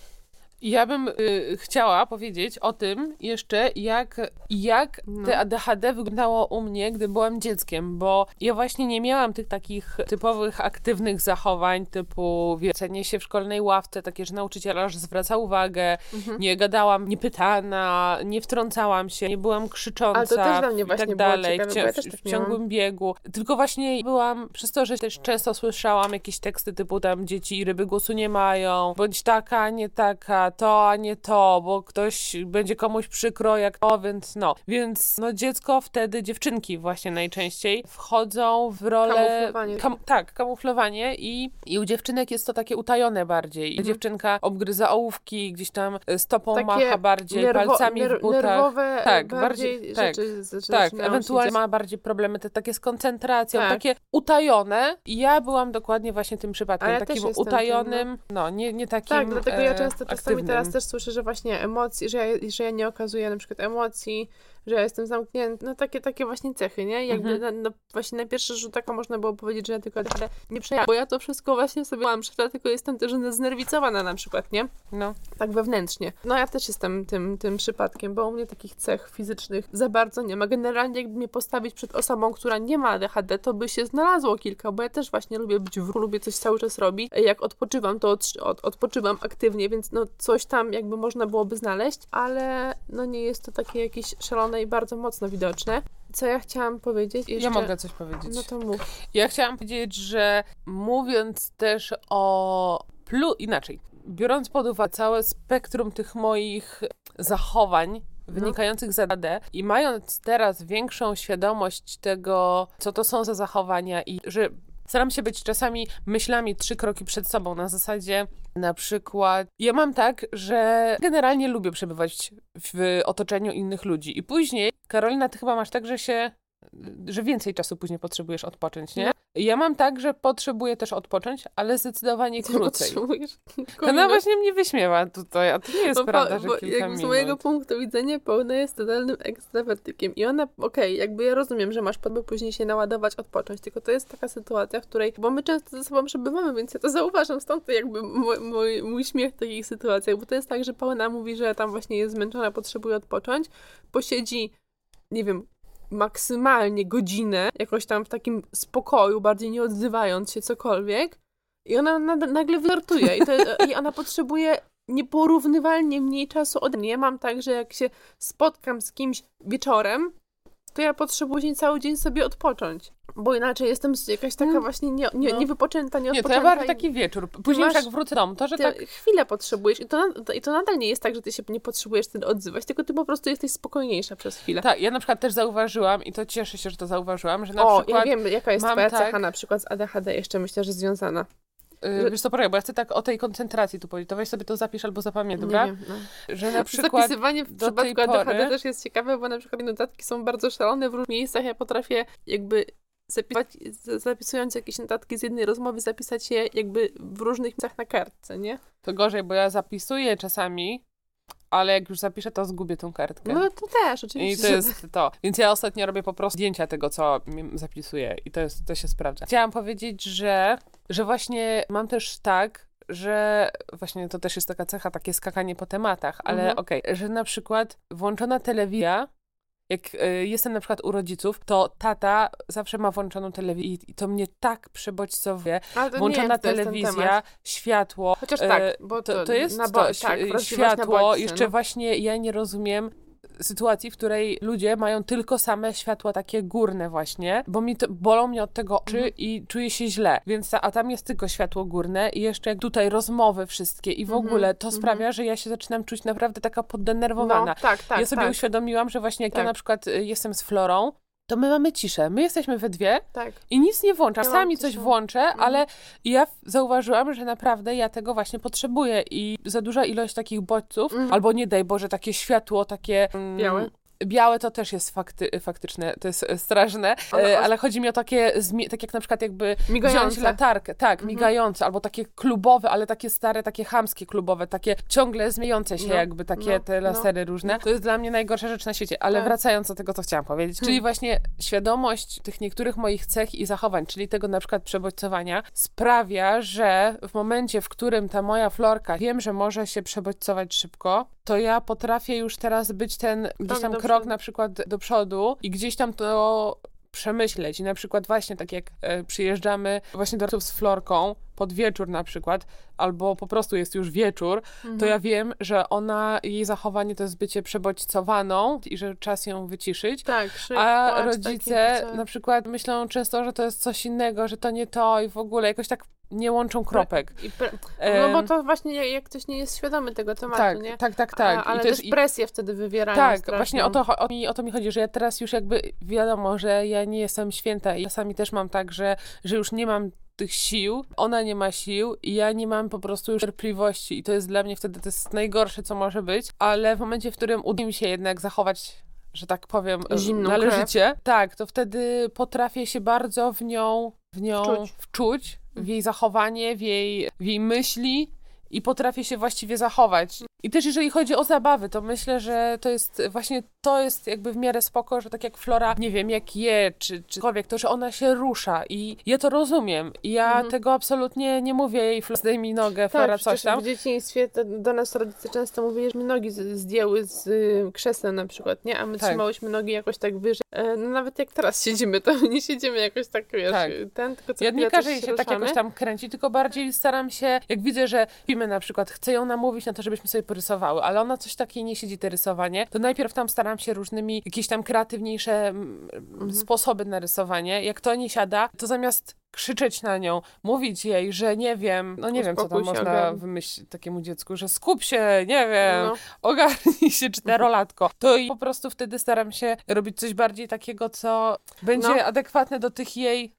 Ja bym y, chciała powiedzieć o tym jeszcze, jak, jak No. te ADHD wyglądało u mnie, gdy byłam dzieckiem, bo ja właśnie nie miałam tych takich typowych aktywnych zachowań, typu wiecenie się w szkolnej ławce, takie, że nauczyciel aż zwraca uwagę, Mhm. nie gadałam niepytana, nie wtrącałam się, nie byłam krzycząca Ale to też dla mnie właśnie tak dalej, ciekawe, w, ja tak w ciągłym biegu. Tylko właśnie byłam, przez to, że też często słyszałam jakieś teksty typu tam dzieci i ryby głosu nie mają, bądź taka, nie taka, to, a nie to, bo ktoś będzie komuś przykro jak to, więc no. Więc no dziecko wtedy, dziewczynki właśnie najczęściej wchodzą w rolę... Kamuflowanie. Kam, tak, kamuflowanie i, i u dziewczynek jest to takie utajone bardziej. Mhm. Dziewczynka obgryza ołówki, gdzieś tam y, stopą Takie macha bardziej, palcami ner- w butach. Nerwowe Tak, bardziej, bardziej- tak, rzeczy Tak, się ewentualnie ma bardziej problemy te takie z koncentracją, Tak. takie utajone. I ja byłam dokładnie właśnie tym przypadkiem, ja takim utajonym, no nie, nie takim Tak, dlatego ja e, często czasami aktywnym. teraz też słyszę, że właśnie emocji, że ja, że ja nie okazuję na przykład emocji, że ja jestem zamknięty, no takie, takie właśnie cechy, nie? Jakby Mhm. na, na, właśnie na pierwszy rzut oka można było powiedzieć, że ja tylko ADHD nie przejawiam, bo ja to wszystko właśnie sobie mam, dlatego jestem też znerwicowana na przykład, nie? No. Tak wewnętrznie. No ja też jestem tym, tym przypadkiem, bo u mnie takich cech fizycznych za bardzo nie ma. Generalnie jakby mnie postawić przed osobą, która nie ma ADHD, to by się znalazło kilka, bo ja też właśnie lubię być w ruchu, lubię coś cały czas robić. Jak odpoczywam, to od, od, odpoczywam aktywnie, więc no coś tam jakby można byłoby znaleźć, ale no nie jest to takie jakieś szalone i bardzo mocno widoczne. Co ja chciałam powiedzieć? Jeszcze... Ja mogę coś powiedzieć. No to mów. Ja chciałam powiedzieć, że mówiąc też o plu inaczej, biorąc pod uwagę całe spektrum tych moich zachowań wynikających z ADD i mając teraz większą świadomość tego, co to są za zachowania i że staram się być czasami myślami trzy kroki przed sobą, na zasadzie na przykład ja mam tak, że generalnie lubię przebywać w otoczeniu innych ludzi. I później, Karolina, ty chyba masz tak, że się że więcej czasu później potrzebujesz odpocząć, nie? Ja mam tak, że potrzebuję też odpocząć, ale zdecydowanie Ty krócej. potrzebujesz Ona właśnie mnie wyśmiewa tutaj, a to nie jest Bo, prawda, że bo kilka jakby z minut. mojego punktu widzenia Paula jest totalnym ekstrawertykiem i ona, okej, jakby ja rozumiem, że masz potrzebę później się naładować, odpocząć, tylko to jest taka sytuacja, w której, bo my często ze sobą przebywamy, więc ja to zauważam, stąd to jakby mój, mój, mój śmiech w takich sytuacjach, bo to jest tak, że Paula mówi, że tam właśnie jest zmęczona, potrzebuje odpocząć, posiedzi, nie wiem, maksymalnie godzinę, jakoś tam w takim spokoju, bardziej nie odzywając się cokolwiek i ona na, nagle wylartuje i, to, i ona potrzebuje nieporównywalnie mniej czasu ode mnie. Ja mam tak, że jak się spotkam z kimś wieczorem, to ja potrzebuję cały dzień sobie odpocząć. Bo inaczej jestem jakaś taka Mm. właśnie nie, nie, No. niewypoczęta, Nie, to nieodpoczęta. ja bardziej taki wieczór. Później masz- jak wrócę do domu, to że tak... chwilę potrzebujesz i to, i to nadal nie jest tak, że ty się nie potrzebujesz wtedy odzywać, tylko ty po prostu jesteś spokojniejsza przez chwilę. Tak, ja na przykład też zauważyłam i to cieszę się, że to zauważyłam, że na o, przykład... ja wiem, jaka jest twoja tak- cecha na przykład z ADHD jeszcze myślę, że związana. y, Wiesz co, poczekaj, bo ja chcę tak o tej koncentracji tu powiedzieć, to weź sobie to zapisz albo zapamiętaj, dobra? Nie wiem, no. Że na przykład... Zapisywanie w przypadku ADHD pory- też jest ciekawe, bo na przykład notatki są bardzo szalone w różnych miejscach. Ja potrafię jakby zapisać, z- zapisując jakieś notatki z jednej rozmowy, zapisać je jakby w różnych miejscach na kartce, nie? To gorzej, bo ja zapisuję czasami, ale jak już zapiszę, to zgubię tą kartkę. No to też, I oczywiście. to jest to. Więc ja ostatnio robię po prostu zdjęcia tego, co zapisuję i to, jest, to się sprawdza. Chciałam powiedzieć, że, że właśnie mam też tak, że właśnie to też jest taka cecha, takie skakanie po tematach, ale Mhm. okej, że na przykład włączona telewizja, jak y, jestem na przykład u rodziców, to tata zawsze ma włączoną telewizję i- to mnie tak przebodźcowuje. Włączona telewizja, światło, Chociaż e, tak, bo to, to, to jest na bo- tak, na światło. bodźce, Jeszcze no. właśnie ja nie rozumiem sytuacji, w której ludzie mają tylko same światła takie górne właśnie, bo mi to, bolą mnie od tego oczy Mhm. i czuję się źle. Więc ta, a tam jest tylko światło górne i jeszcze jak tutaj rozmowy wszystkie i w Mhm, ogóle to mhm. sprawia, że ja się zaczynam czuć naprawdę taka No, poddenerwowana. tak, tak, ja sobie tak, uświadomiłam, że właśnie jak Tak. ja na przykład y, jestem z Florą, to my mamy ciszę. My jesteśmy we dwie tak. i nic nie włączam. Ja Sami coś włączę, Mhm. ale ja zauważyłam, że naprawdę ja tego właśnie potrzebuję i za duża ilość takich bodźców, Mhm. albo nie daj Boże, takie światło, takie... mm, Białe. Białe to też jest fakty, faktyczne, to jest e, straszne, Ale ale, os- ale chodzi mi o takie, tak jak na przykład jakby Migające. wziąć latarkę, tak, Mhm. migające, albo takie klubowe, ale takie stare, takie chamskie klubowe, takie ciągle zmieniające się No, jakby takie no, te no. lasery różne. To jest dla mnie najgorsza rzecz na świecie, ale Tak. wracając do tego, co chciałam powiedzieć, czyli właśnie świadomość tych niektórych moich cech i zachowań, czyli tego na przykład przebodźcowania, sprawia, że w momencie, w którym ta moja florka wiem, że może się przebodźcować szybko, to ja potrafię już teraz być ten gdzieś tam do krok na przykład do przodu i gdzieś tam to przemyśleć. I na przykład właśnie tak jak e, przyjeżdżamy właśnie do z florką pod wieczór na przykład, albo po prostu jest już wieczór, Mhm. to ja wiem, że ona, jej zachowanie to jest bycie przebodźcowaną i że czas ją wyciszyć. Tak, krzyk, A płacz, rodzice takie, na przykład myślą często, że to jest coś innego, że to nie to i w ogóle jakoś tak nie łączą kropek. Pre... Em, No bo to właśnie jak, ktoś nie jest świadomy tego tematu, tak, nie? tak, tak, tak. A, ale I to też jest, i- presję wtedy wywierają Tak, straszną. właśnie o to, o, mi, o to mi chodzi, że ja teraz już jakby wiadomo, że ja nie jestem święta i czasami też mam tak, że, że już nie mam tych sił, ona nie ma sił i ja nie mam po prostu już cierpliwości i to jest dla mnie wtedy to jest najgorsze, co może być, ale w momencie, w którym uda mi się jednak zachować że tak powiem, e, Zimną należycie, tak, to wtedy potrafię się bardzo w nią, w nią Wczuć. wczuć, w jej zachowanie, w jej, w jej myśli i potrafię się właściwie zachować. I też jeżeli chodzi o zabawy, to myślę, że to jest właśnie to jest jakby w miarę spoko, że tak jak Flora, nie wiem, jak je, czy czykolwiek, to że ona się rusza i ja to rozumiem. I ja Mhm. tego absolutnie nie mówię jej, Flora, zdejmij nogę, Flora, Tak, coś przecież tam. w dzieciństwie to do nas rodzice często mówili, że mi nogi z- zdjęły z y, krzesłem na przykład, nie? A my Tak. trzymałyśmy nogi jakoś tak wyżej. E, no nawet jak teraz siedzimy, to nie siedzimy jakoś tak, wiesz, Tak. ten, tylko co Ja nie każę coś jej się tak ruszamy. jakoś tam kręcić, tylko bardziej staram się, jak widzę, że filmy na przykład, chcę ją namówić na to, żebyśmy sobie porysowały, ale ona coś takiej nie siedzi, te rysowanie, to najpierw tam staram się różnymi, jakieś tam kreatywniejsze mm, Mhm. sposoby na rysowanie. Jak to nie siada, to zamiast krzyczeć na nią, mówić jej, że nie wiem, no nie wiem, co tam Uspokój się, można ogarnij. wymyślić takiemu dziecku, że skup się, nie wiem, No. ogarnij się czterolatko. To i po prostu wtedy staram się robić coś bardziej takiego, co będzie No. adekwatne do tych jej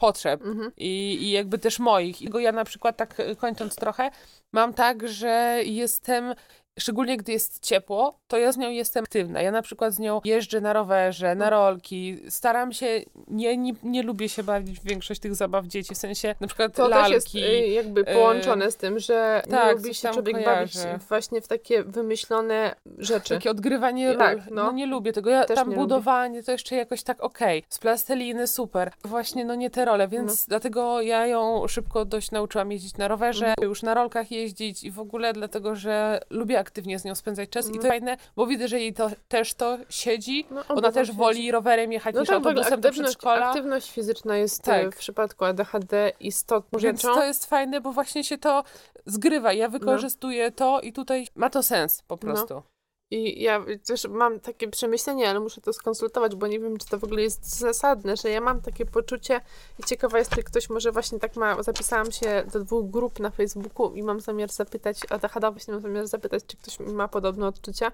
potrzeb Mhm. i, i jakby też moich. I go ja na przykład tak e, kończąc trochę, mam tak, że jestem Szczególnie gdy jest ciepło, to ja z nią jestem aktywna. Ja na przykład z nią jeżdżę na rowerze, na rolki. Staram się, nie, nie, nie lubię się bawić w większość tych zabaw dzieci, w sensie na przykład To lalki. też jest y, jakby połączone z tym, że tak, nie lubi się człowiek bawić właśnie w takie wymyślone rzeczy. Takie odgrywanie Tak, ról. no. No. nie lubię tego. Ja tam nie lubię. budowanie to jeszcze jakoś tak okej. Z plasteliny super. Właśnie no nie te role, więc dlatego ja ją szybko dość nauczyłam jeździć na rowerze, Mhm. już na rolkach jeździć i w ogóle dlatego, że lubię aktywnie z nią spędzać czas i Mhm. to fajne, bo widzę, że jej to też to siedzi. No, Ona też woli rowerem jechać No niż tak, autobusem do aktywność, przedszkola. aktywność fizyczna jest Tak. tak. w przypadku ADHD istotną Więc to jest fajne, bo właśnie się to zgrywa. Ja wykorzystuję to i tutaj ma to sens po No. prostu. I ja też mam takie przemyślenie, ale muszę to skonsultować, bo nie wiem, czy to w ogóle jest zasadne, że ja mam takie poczucie i ciekawa jest, czy ktoś może właśnie tak ma, zapisałam się do dwóch grup na Facebooku i mam zamiar zapytać, ADHD właśnie mam zamiar zapytać, czy ktoś ma podobne odczucia,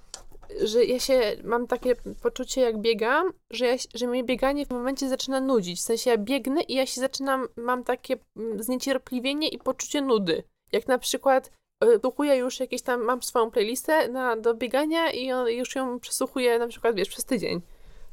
że ja się, mam takie poczucie jak biegam, że, ja, że mnie bieganie w momencie zaczyna nudzić, w sensie ja biegnę i ja się zaczynam, mam takie mm, zniecierpliwienie i poczucie nudy. Jak na przykład y, Słuchuję już jakieś tam, mam swoją playlistę na, do biegania i on, już ją przesłuchuję na przykład, wiesz, przez tydzień.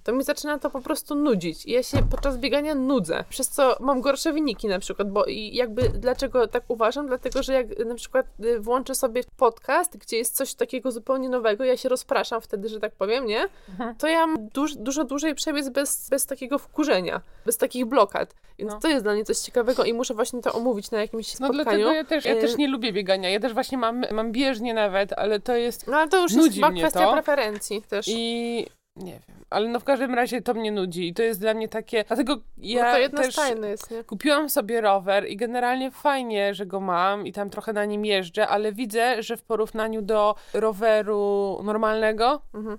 To mi zaczyna to po prostu nudzić. I ja się podczas biegania nudzę, przez co mam gorsze wyniki na przykład, bo i jakby dlaczego tak uważam? Dlatego, że jak na przykład y, włączę sobie podcast, gdzie jest coś takiego zupełnie nowego, ja się rozpraszam wtedy, że tak powiem, nie? Mhm. To ja mam duż, dużo dłużej przebiec bez, bez takiego wkurzenia, bez takich blokad. Więc No. to jest dla mnie coś ciekawego i muszę właśnie to omówić na jakimś No spotkaniu. dlatego ja też, ja też Ym. nie lubię biegania. Ja też właśnie mam, mam bieżnię nawet, ale to jest No ale to już jest chyba kwestia to. preferencji też. i nie wiem, ale no w każdym razie to mnie nudzi i to jest dla mnie takie, dlatego ja no to jest, nie? kupiłam sobie rower i generalnie fajnie, że go mam i tam trochę na nim jeżdżę, ale widzę, że w porównaniu do roweru normalnego Mhm.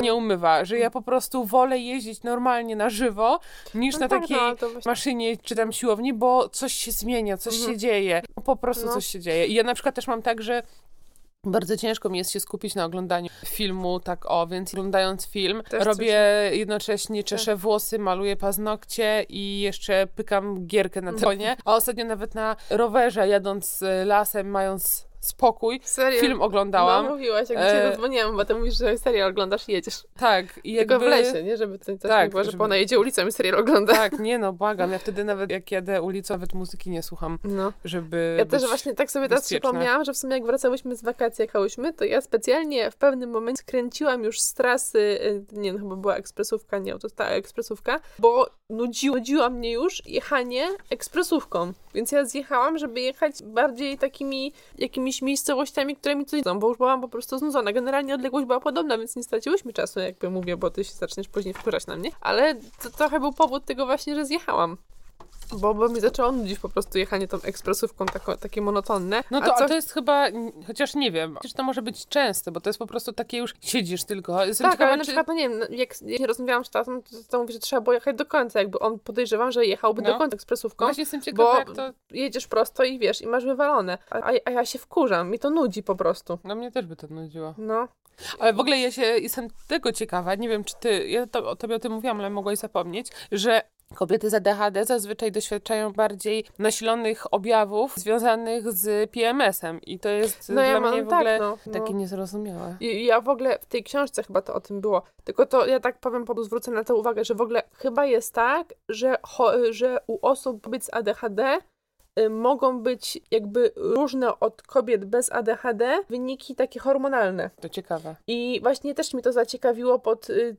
Nie umywa, że ja po prostu wolę jeździć normalnie na żywo niż No na tak, takiej no, ale to właśnie- maszynie czy tam siłowni, bo coś się zmienia, coś Mhm. się dzieje. Po prostu No. coś się dzieje. I ja na przykład też mam tak, że bardzo ciężko mi jest się skupić na oglądaniu filmu, tak o, więc oglądając film, Też robię jednocześnie, czeszę włosy, maluję paznokcie i jeszcze pykam gierkę na Mhm. telefonie. A ostatnio nawet na rowerze, jadąc y, lasem, mając spokój. Serio? Film oglądałam. No mówiłaś, jak E, cię zadzwoniłam, bo ty mówisz, że serial oglądasz i jedziesz. Tak. I jakby... Tylko w lesie, nie? Żeby to też Tak, tak, było, że żeby- ona jedzie ulicą i serial ogląda. Tak, nie no, błagam. Ja wtedy nawet jak jadę ulicą, nawet muzyki nie słucham, No. żeby Ja też właśnie tak sobie teraz bezpieczna. przypomniałam, że w sumie jak wracałyśmy z wakacji, jechałyśmy, to ja specjalnie w pewnym momencie skręciłam już z trasy, y, nie no, chyba była ekspresówka, nie, to ta ekspresówka, bo nudziło, nudziło mnie już jechanie ekspresówką. Więc ja zjechałam, żeby jechać bardziej takimi jakimiś miejscowościami, które mi coś dają, bo już byłam po prostu znudzona. Generalnie odległość była podobna, więc nie straciłyśmy czasu, jakby mówię, bo ty się zaczniesz później wkurzać na mnie. Ale to trochę był powód tego właśnie, że zjechałam. Bo, bo mi zaczęło nudzić po prostu jechanie tą ekspresówką tako, takie monotonne. No to, a co... to jest chyba, chociaż nie wiem, chociaż to może być częste, bo to jest po prostu takie już, siedzisz tylko. Jestem Tak, ciekawa, ale na czy... przykład, no nie wiem, no, jak ja rozmawiałam z tatą, to, to mówi, że trzeba było jechać do końca, jakby on podejrzewam, że jechałby No. do końca ekspresówką, Właśnie jestem ciekawa, bo jak to... jedziesz prosto i wiesz, i masz wywalone, a, a, a ja się wkurzam, mi to nudzi po prostu. No mnie też by to nudziło. No, Ale w ogóle ja się jestem tego ciekawa, nie wiem czy ty, ja to, o tobie o tym mówiłam, ale mogłaś zapomnieć, że kobiety z ADHD zazwyczaj doświadczają bardziej nasilonych objawów związanych z PMS-em i to jest no dla ja mnie mam w ogóle tak, no. no. takie niezrozumiałe. I, ja w ogóle w tej książce chyba to o tym było. Tylko to ja tak powiem, po zwrócę na to uwagę, że w ogóle chyba jest tak, że, że u osób kobiet z ADHD mogą być jakby różne od kobiet bez ADHD wyniki takie hormonalne. To ciekawe. I właśnie też mi to zaciekawiło pod y,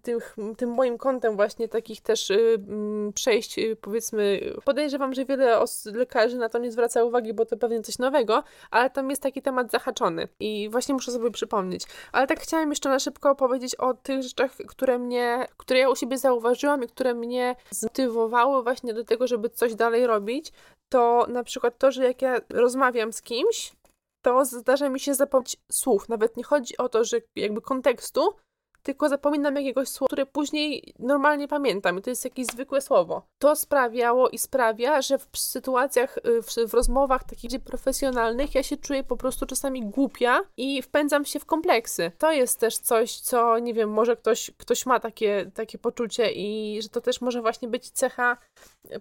tym, moim kątem właśnie takich też y, mm, przejść, y, powiedzmy, podejrzewam, że wiele lekarzy na to nie zwraca uwagi, bo to pewnie coś nowego, ale tam jest taki temat zahaczony i właśnie muszę sobie przypomnieć. Ale tak chciałam jeszcze na szybko powiedzieć o tych rzeczach, które mnie, które ja u siebie zauważyłam i które mnie zmotywowały właśnie do tego, żeby coś dalej robić, to na przykład to, że jak ja rozmawiam z kimś, to zdarza mi się zapomnieć słów. Nawet nie chodzi o to, że jakby kontekstu, tylko zapominam jakiegoś słowa, które później normalnie pamiętam i to jest jakieś zwykłe słowo. To sprawiało i sprawia, że w sytuacjach, y, w, w rozmowach takich profesjonalnych ja się czuję po prostu czasami głupia i wpędzam się w kompleksy. To jest też coś, co nie wiem, może ktoś, ktoś ma takie, takie poczucie i że to też może właśnie być cecha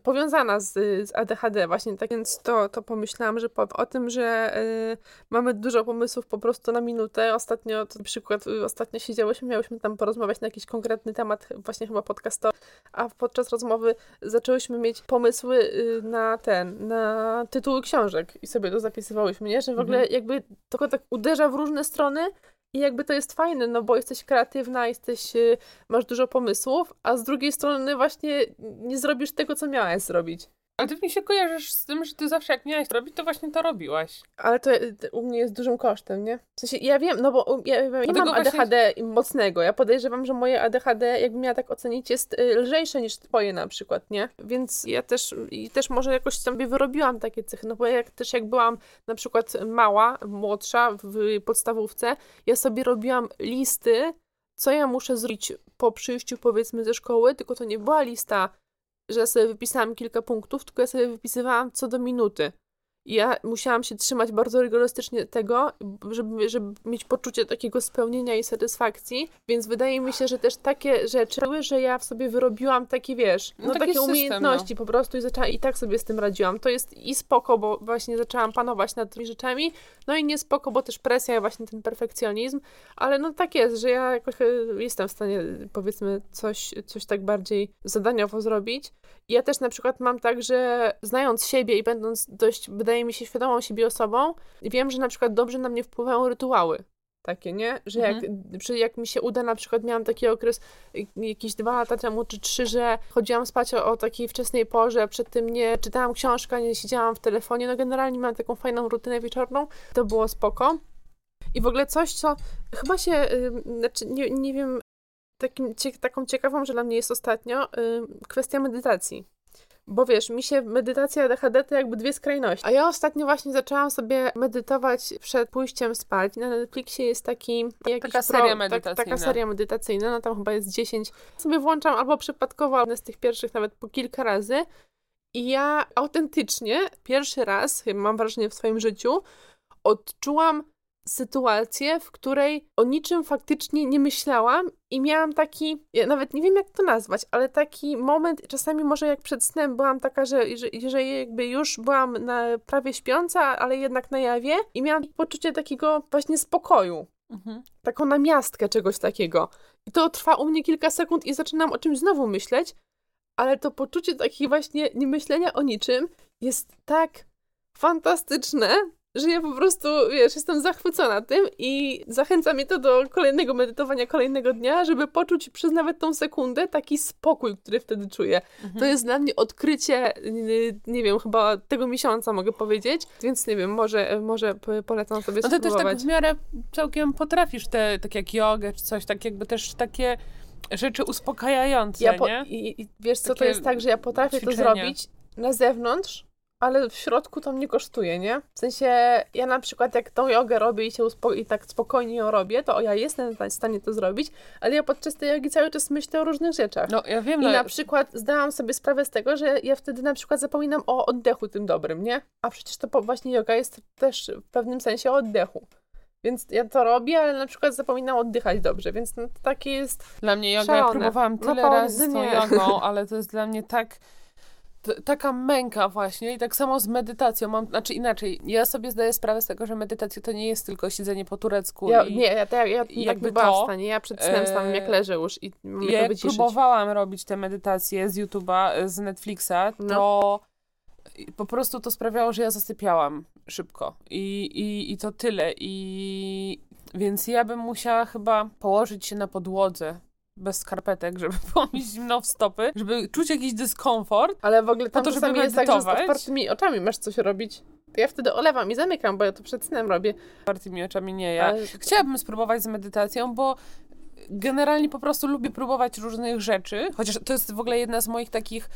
powiązana z, z ADHD właśnie, tak więc to, to pomyślałam, że powiem o tym, że y, mamy dużo pomysłów po prostu na minutę. Ostatnio, to przykład, y, ostatnio siedziałyśmy, miałyśmy tam porozmawiać na jakiś konkretny temat, właśnie chyba podcastowy, a podczas rozmowy zaczęłyśmy mieć pomysły y, na ten, na tytuły książek i sobie to zapisywałyśmy, nie? Że w ogóle jakby tylko tak uderza w różne strony i jakby to jest fajne, no bo jesteś kreatywna, jesteś, y, masz dużo pomysłów, a z drugiej strony właśnie nie zrobisz tego, co miałaś zrobić. Ale ty mi się kojarzysz z tym, że ty zawsze jak miałaś robić, to właśnie to robiłaś. Ale to y, u mnie jest dużym kosztem, nie? W sensie, ja wiem, no bo ja, ja nie mam właśnie- ADHD mocnego. Ja podejrzewam, że moje ADHD, jakbym miała tak ocenić, jest y, lżejsze niż twoje na przykład, nie? Więc ja też, i też może jakoś sobie wyrobiłam takie cechy, no bo jak też jak byłam na przykład mała, młodsza w podstawówce, ja sobie robiłam listy, co ja muszę zrobić po przyjściu powiedzmy ze szkoły, tylko to nie była lista, że sobie wypisałam kilka punktów, tylko ja sobie wypisywałam co do minuty. I ja musiałam się trzymać bardzo rygorystycznie tego, żeby, żeby mieć poczucie takiego spełnienia i satysfakcji, więc wydaje mi się, że też takie rzeczy były, że ja w sobie wyrobiłam takie, wiesz, No no, taki takie system, umiejętności po prostu i zaczęłam, i tak sobie z tym radziłam. To jest i spoko, bo właśnie zaczęłam panować nad tymi rzeczami, no i nie spoko, bo też presja, właśnie ten perfekcjonizm, ale no tak jest, że ja jakoś e, jestem w stanie, powiedzmy, coś, coś tak bardziej zadaniowo zrobić. I Ja też na przykład mam tak, że znając siebie i będąc dość, wydaje mi się, świadomą siebie osobą, wiem, że na przykład dobrze na mnie wpływają rytuały. Takie, nie? Że jak, że jak mi się uda, na przykład miałam taki okres y, jakieś dwa lata temu czy trzy, że chodziłam spać o, o takiej wczesnej porze, przed tym nie czytałam książkę, nie siedziałam w telefonie, no generalnie miałam taką fajną rutynę wieczorną, to było spoko. I w ogóle coś, co chyba się, y, znaczy nie, nie wiem, takim, cie, taką ciekawą, że dla mnie jest ostatnio y, kwestia medytacji. Bo wiesz, mi się medytacja ADHD to jakby dwie skrajności. A ja ostatnio właśnie zaczęłam sobie medytować przed pójściem spać. Na Netflixie jest taki jakiś Taka seria tak, medytacyjna. taka seria medytacyjna, no tam chyba jest 10. Sobie włączam albo przypadkowo, ale z tych pierwszych nawet po kilka razy. I ja autentycznie pierwszy raz, mam wrażenie w swoim życiu, odczułam sytuację, w której o niczym faktycznie nie myślałam i miałam taki, ja nawet nie wiem jak to nazwać, ale taki moment, czasami może jak przed snem byłam taka, że, że, że jakby już byłam na, prawie śpiąca, ale jednak na jawie i miałam poczucie takiego właśnie spokoju. Mhm. Taką namiastkę czegoś takiego. I to trwa u mnie kilka sekund i zaczynam o czymś znowu myśleć, ale to poczucie takiego właśnie niemyślenia o niczym jest tak fantastyczne, że ja po prostu, wiesz, jestem zachwycona tym i zachęca mnie to do kolejnego medytowania kolejnego dnia, żeby poczuć przez nawet tą sekundę taki spokój, który wtedy czuję. Mhm. To jest dla mnie odkrycie, nie wiem, chyba tego miesiąca mogę powiedzieć, więc nie wiem, może, może polecam sobie no ty też tak w miarę całkiem potrafisz te, tak jak jogę czy coś, tak jakby też takie rzeczy uspokajające, ja nie? I, I, wiesz co, Takie to jest tak, że ja potrafię ćwiczenia. to zrobić na zewnątrz, ale w środku to mnie kosztuje, nie? W sensie, ja na przykład jak tą jogę robię i, się uspo- i tak spokojnie ją robię, to ja jestem w stanie to zrobić, ale ja podczas tej jogi cały czas myślę o różnych rzeczach. No, ja wiem. I no... na przykład zdałam sobie sprawę z tego, że ja wtedy na przykład zapominam o oddechu tym dobrym, nie? A przecież to właśnie yoga jest też w pewnym sensie o oddechu. Więc ja to robię, ale na przykład zapominam oddychać dobrze, więc no, to takie jest. Dla mnie yoga, ja próbowałam tyle no, razy z tą jogą, ale to jest dla mnie tak taka męka właśnie i tak samo z medytacją. Mam, znaczy inaczej, ja sobie zdaję sprawę z tego, że medytacja to nie jest tylko siedzenie po turecku. Ja, i, nie, ja, ja, ja i tak to, w stanie. Ja przed snem stałam jak leżę już i mogę ja to próbowałam robić te medytacje z YouTube'a, z Netflixa, to no. po prostu to sprawiało, że ja zasypiałam szybko i, i, i to tyle i więc ja bym musiała chyba położyć się na podłodze bez skarpetek, żeby było mi zimno w stopy, żeby czuć jakiś dyskomfort. Ale w ogóle tam to, czasami jest tak, że z otwartymi oczami masz coś robić. To ja wtedy olewam i zamykam, bo ja to przed snem robię. Otwartymi oczami nie, ja Ale... chciałabym spróbować z medytacją, bo generalnie po prostu lubię próbować różnych rzeczy, chociaż to jest w ogóle jedna z moich takich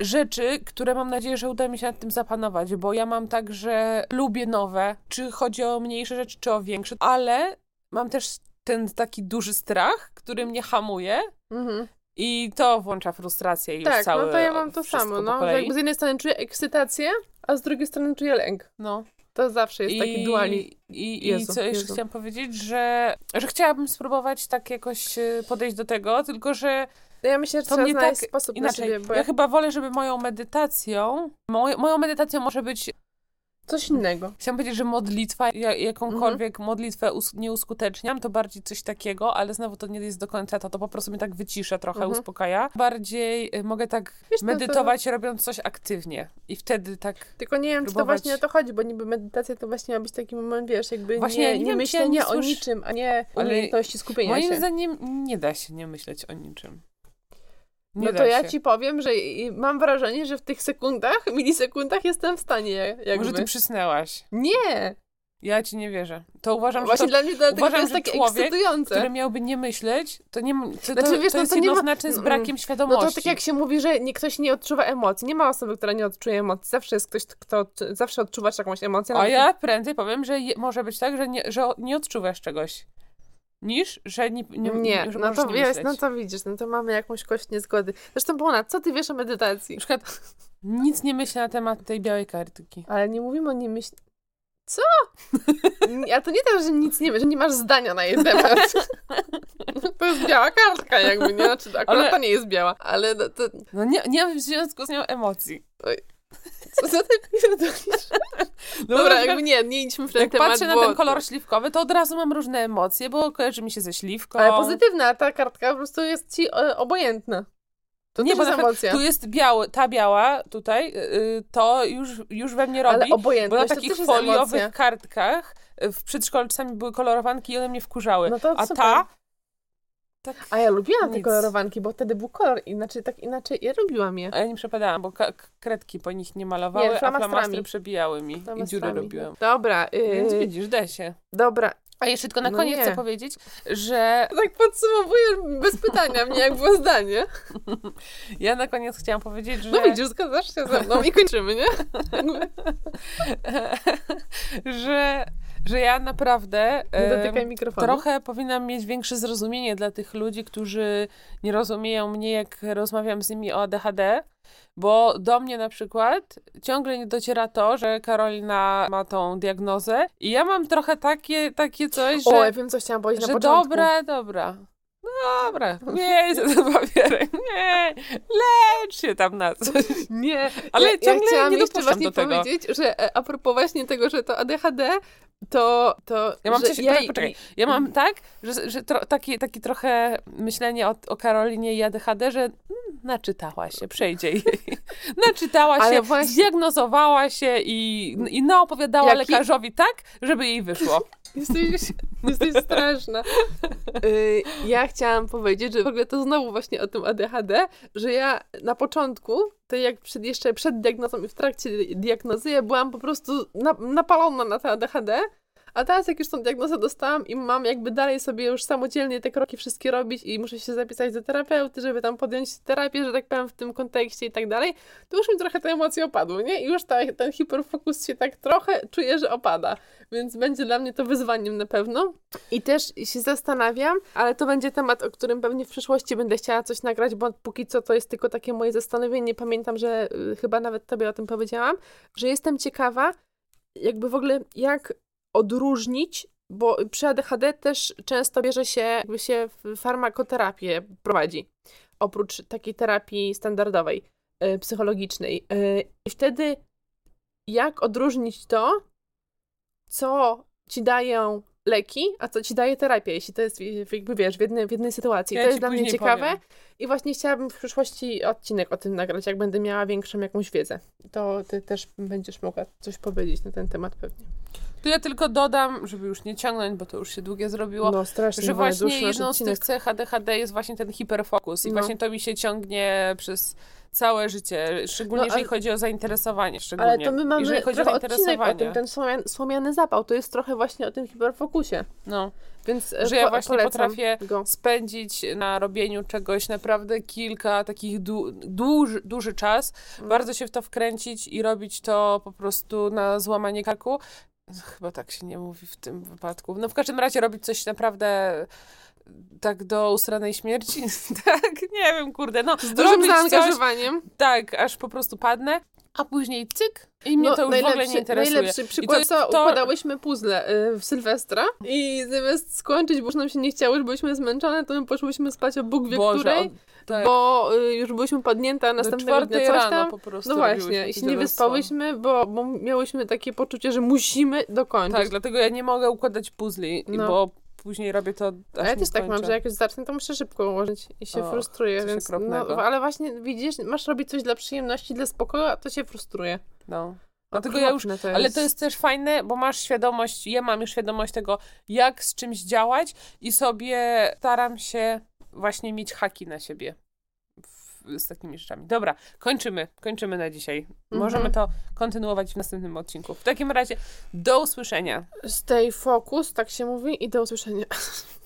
rzeczy, które mam nadzieję, że uda mi się nad tym zapanować, bo ja mam tak, że lubię nowe, czy chodzi o mniejsze rzeczy, czy o większe, ale mam też ten taki duży strach, który mnie hamuje. Mhm. I to włącza frustrację i tak, już całe no to ja mam to samo, no. Jakby z jednej strony czuję ekscytację, a z drugiej strony czuję lęk. No. To zawsze jest I, taki dualizm. I, Jezu, i co jeszcze Jezu. chciałam powiedzieć, że, że chciałabym spróbować tak jakoś e, podejść do tego, tylko że ja myślę, że to mnie tak sposób inaczej. Siebie, ja... ja chyba wolę, żeby moją medytacją, moją medytacją może być Coś innego. Chciałam powiedzieć, że modlitwa, jakąkolwiek mhm. modlitwę nie uskuteczniam, to bardziej coś takiego, ale znowu to nie jest do końca to, to po prostu mnie tak wycisza trochę, mhm. uspokaja. Bardziej y, mogę tak Wiesz, medytować, to... robiąc coś aktywnie i wtedy tak Tylko nie wiem, próbować... czy to właśnie o to chodzi, bo niby medytacja to właśnie ma być taki moment, wiesz, jakby właśnie, nie, nie, nie myślenia o niczym, a nie umiejętności skupienia moim się. Moim zdaniem nie da się nie myśleć o niczym. Nie no to ja ci powiem, że mam wrażenie, że w tych sekundach, milisekundach jestem w stanie jakby. Może ty przysnęłaś. Nie! Ja ci nie wierzę. To uważam, Właśnie że to, dla mnie dlatego uważam, to jest takie człowiek, ekscytujące. który miałby nie myśleć, to nie to, znaczy, to, wiesz, to no to jednoznaczne ma... z brakiem świadomości. No to tak jak się mówi, że nie, ktoś nie odczuwa emocji. Nie ma osoby, która nie odczuje emocji. Zawsze jest ktoś, kto zawsze odczuwasz jakąś emocję. A ja prędzej powiem, że je, może być tak, że nie, że nie odczuwasz czegoś niż, że nie, nie, nie że no to nie wiesz, no to widzisz, no to mamy jakąś kość niezgody. Zresztą ponad, co ty wiesz o medytacji? Na przykład nic nie myślę na temat tej białej kartki. Ale nie mówimy o nie myśl... Co? A to nie tak, że nic nie wiesz, że nie masz zdania na jej temat. To jest biała kartka jakby, nie? Znaczy, akurat ale... to nie jest biała, ale no to... No nie, nie mam w związku z nią emocji. Oj. Co za ty pierdolisz? No Dobra, jakby nie, nie idźmy w ten jak temat. Jak patrzę na ten kolor śliwkowy, to od razu mam różne emocje, bo kojarzy mi się ze śliwką. Ale pozytywna, ta kartka po prostu jest ci e, obojętna. To nie, bo jest emocja. tu jest biały, ta biała tutaj, yy, to już, już we mnie robi. Ale obojętna. Bo na takich foliowych kartkach y, w przedszkolu czasami były kolorowanki i one mnie wkurzały. No to a super. ta tak A ja lubiłam nic. te kolorowanki, bo wtedy był kolor, inaczej tak inaczej, ja lubiłam je. A ja nie przepadałam, bo kredki po nich nie malowały, nie, a flamastry przebijały mi i dziury robiłam. Dobra. Yy... Więc widzisz, da się. Dobra. A jeszcze tylko na no koniec nie. chcę powiedzieć, że... Tak podsumowujesz bez pytania mnie, jak było zdanie. Ja na koniec chciałam powiedzieć, że... No widzisz, zgadzasz się ze mną i kończymy, nie? że że ja naprawdę trochę powinnam mieć większe zrozumienie dla tych ludzi, którzy nie rozumieją mnie, jak rozmawiam z nimi o ADHD, Bo do mnie na przykład ciągle nie dociera to, że Karolina ma tą diagnozę i ja mam trochę takie, takie coś, że, O, ja wiem, co chciałam powiedzieć że na początku. dobra, dobra. Dobra, nie ten papierek, nie, lecz się tam na coś. Nie, Ale ja, ciągle ja chciałam nie jeszcze właśnie do tego. powiedzieć, że e, a propos właśnie tego, że to ADHD, to... to Ja mam coś, poczekaj, poczekaj, ja mam tak, że, że tro, taki, taki trochę myślenie o, o Karolinie i ADHD, że mm, naczytała się, przejdzie jej. naczytała Ale się, właśnie- zdiagnozowała się i, i naopowiadała Jaki- lekarzowi tak, żeby jej wyszło. Jesteś, jesteś straszna. Y, ja chciałam powiedzieć, że w ogóle to znowu właśnie o tym ADHD, że ja na początku, to jak przed, jeszcze przed diagnozą i w trakcie diagnozy, ja byłam po prostu na, napalona na to ADHD, a teraz jak już tą diagnozę dostałam i mam jakby dalej sobie już samodzielnie te kroki wszystkie robić i muszę się zapisać do terapeuty, żeby tam podjąć terapię, że tak powiem, w tym kontekście i tak dalej, to już mi trochę te emocje opadły, nie? I już ta, ten hiperfokus się tak trochę czuję, że opada. Więc będzie dla mnie to wyzwaniem na pewno. I też się zastanawiam, ale to będzie temat, o którym pewnie w przyszłości będę chciała coś nagrać, bo póki co to jest tylko takie moje zastanowienie. Pamiętam, że y, chyba nawet tobie o tym powiedziałam, że jestem ciekawa, jakby w ogóle jak odróżnić, bo przy ADHD też często bierze się, jakby się farmakoterapię prowadzi, oprócz takiej terapii standardowej, y, psychologicznej. Y, I wtedy jak odróżnić to, co ci dają leki, a co ci daje terapia, jeśli to jest jakby wiesz, w jednej, w jednej sytuacji. Ja to jest dla mnie ciekawe powiem. i właśnie chciałabym w przyszłości odcinek o tym nagrać, jak będę miała większą jakąś wiedzę. To ty też będziesz mogła coś powiedzieć na ten temat pewnie. To ja tylko dodam, żeby już nie ciągnąć, bo to już się długie zrobiło, No strasznie, że właśnie jedną z tych cech ADHD jest właśnie ten hiperfokus i No. właśnie to mi się ciągnie przez całe życie, szczególnie No, jeżeli ale- chodzi o zainteresowanie, szczególnie. Ale to my mamy jeżeli chodzi o odcinek o zainteresowanie. tym, ten słomian, słomiany zapał, to jest trochę właśnie o tym hiperfokusie, No. więc e, Że ja po- właśnie potrafię go. spędzić na robieniu czegoś naprawdę kilka takich du- duży, duży czas, Mm. bardzo się w to wkręcić i robić to po prostu na złamanie karku. Chyba tak się nie mówi w tym wypadku. No w każdym razie robić coś naprawdę tak do usranej śmierci. tak, nie wiem, kurde, no. Z dużym robić coś, zaangażowaniem. tak, aż po prostu padnę, a później cyk i mnie No, to już w ogóle nie interesuje. Najlepszy przykład, jest co to- układałyśmy puzzle y, w Sylwestra i zamiast skończyć, bo już nam się nie chciało, już byliśmy zmęczone, to my poszłyśmy spać o Bóg wie Boże, której, tak. bo y, już byliśmy padnięte, a następnego dnia coś rano tam. po prostu No właśnie, i się nie wyspałyśmy, bo, bo miałyśmy takie poczucie, że musimy dokończyć. Tak, dlatego ja nie mogę układać puzli, No. bo później robię to aż A ja też tak mam, że jak już zacznę, to muszę szybko ułożyć i się O, frustruję, więc no, ale właśnie widzisz, masz robić coś dla przyjemności, dla spokoju, a to się frustruje. No. Dlatego ja już, to ale to jest też fajne, bo masz świadomość, ja mam już świadomość tego, jak z czymś działać i sobie staram się właśnie mieć haki na siebie z takimi rzeczami. Dobra, kończymy, kończymy na dzisiaj. Mhm. Możemy to kontynuować w następnym odcinku. W takim razie do usłyszenia. Stay focus, tak się mówi i do usłyszenia.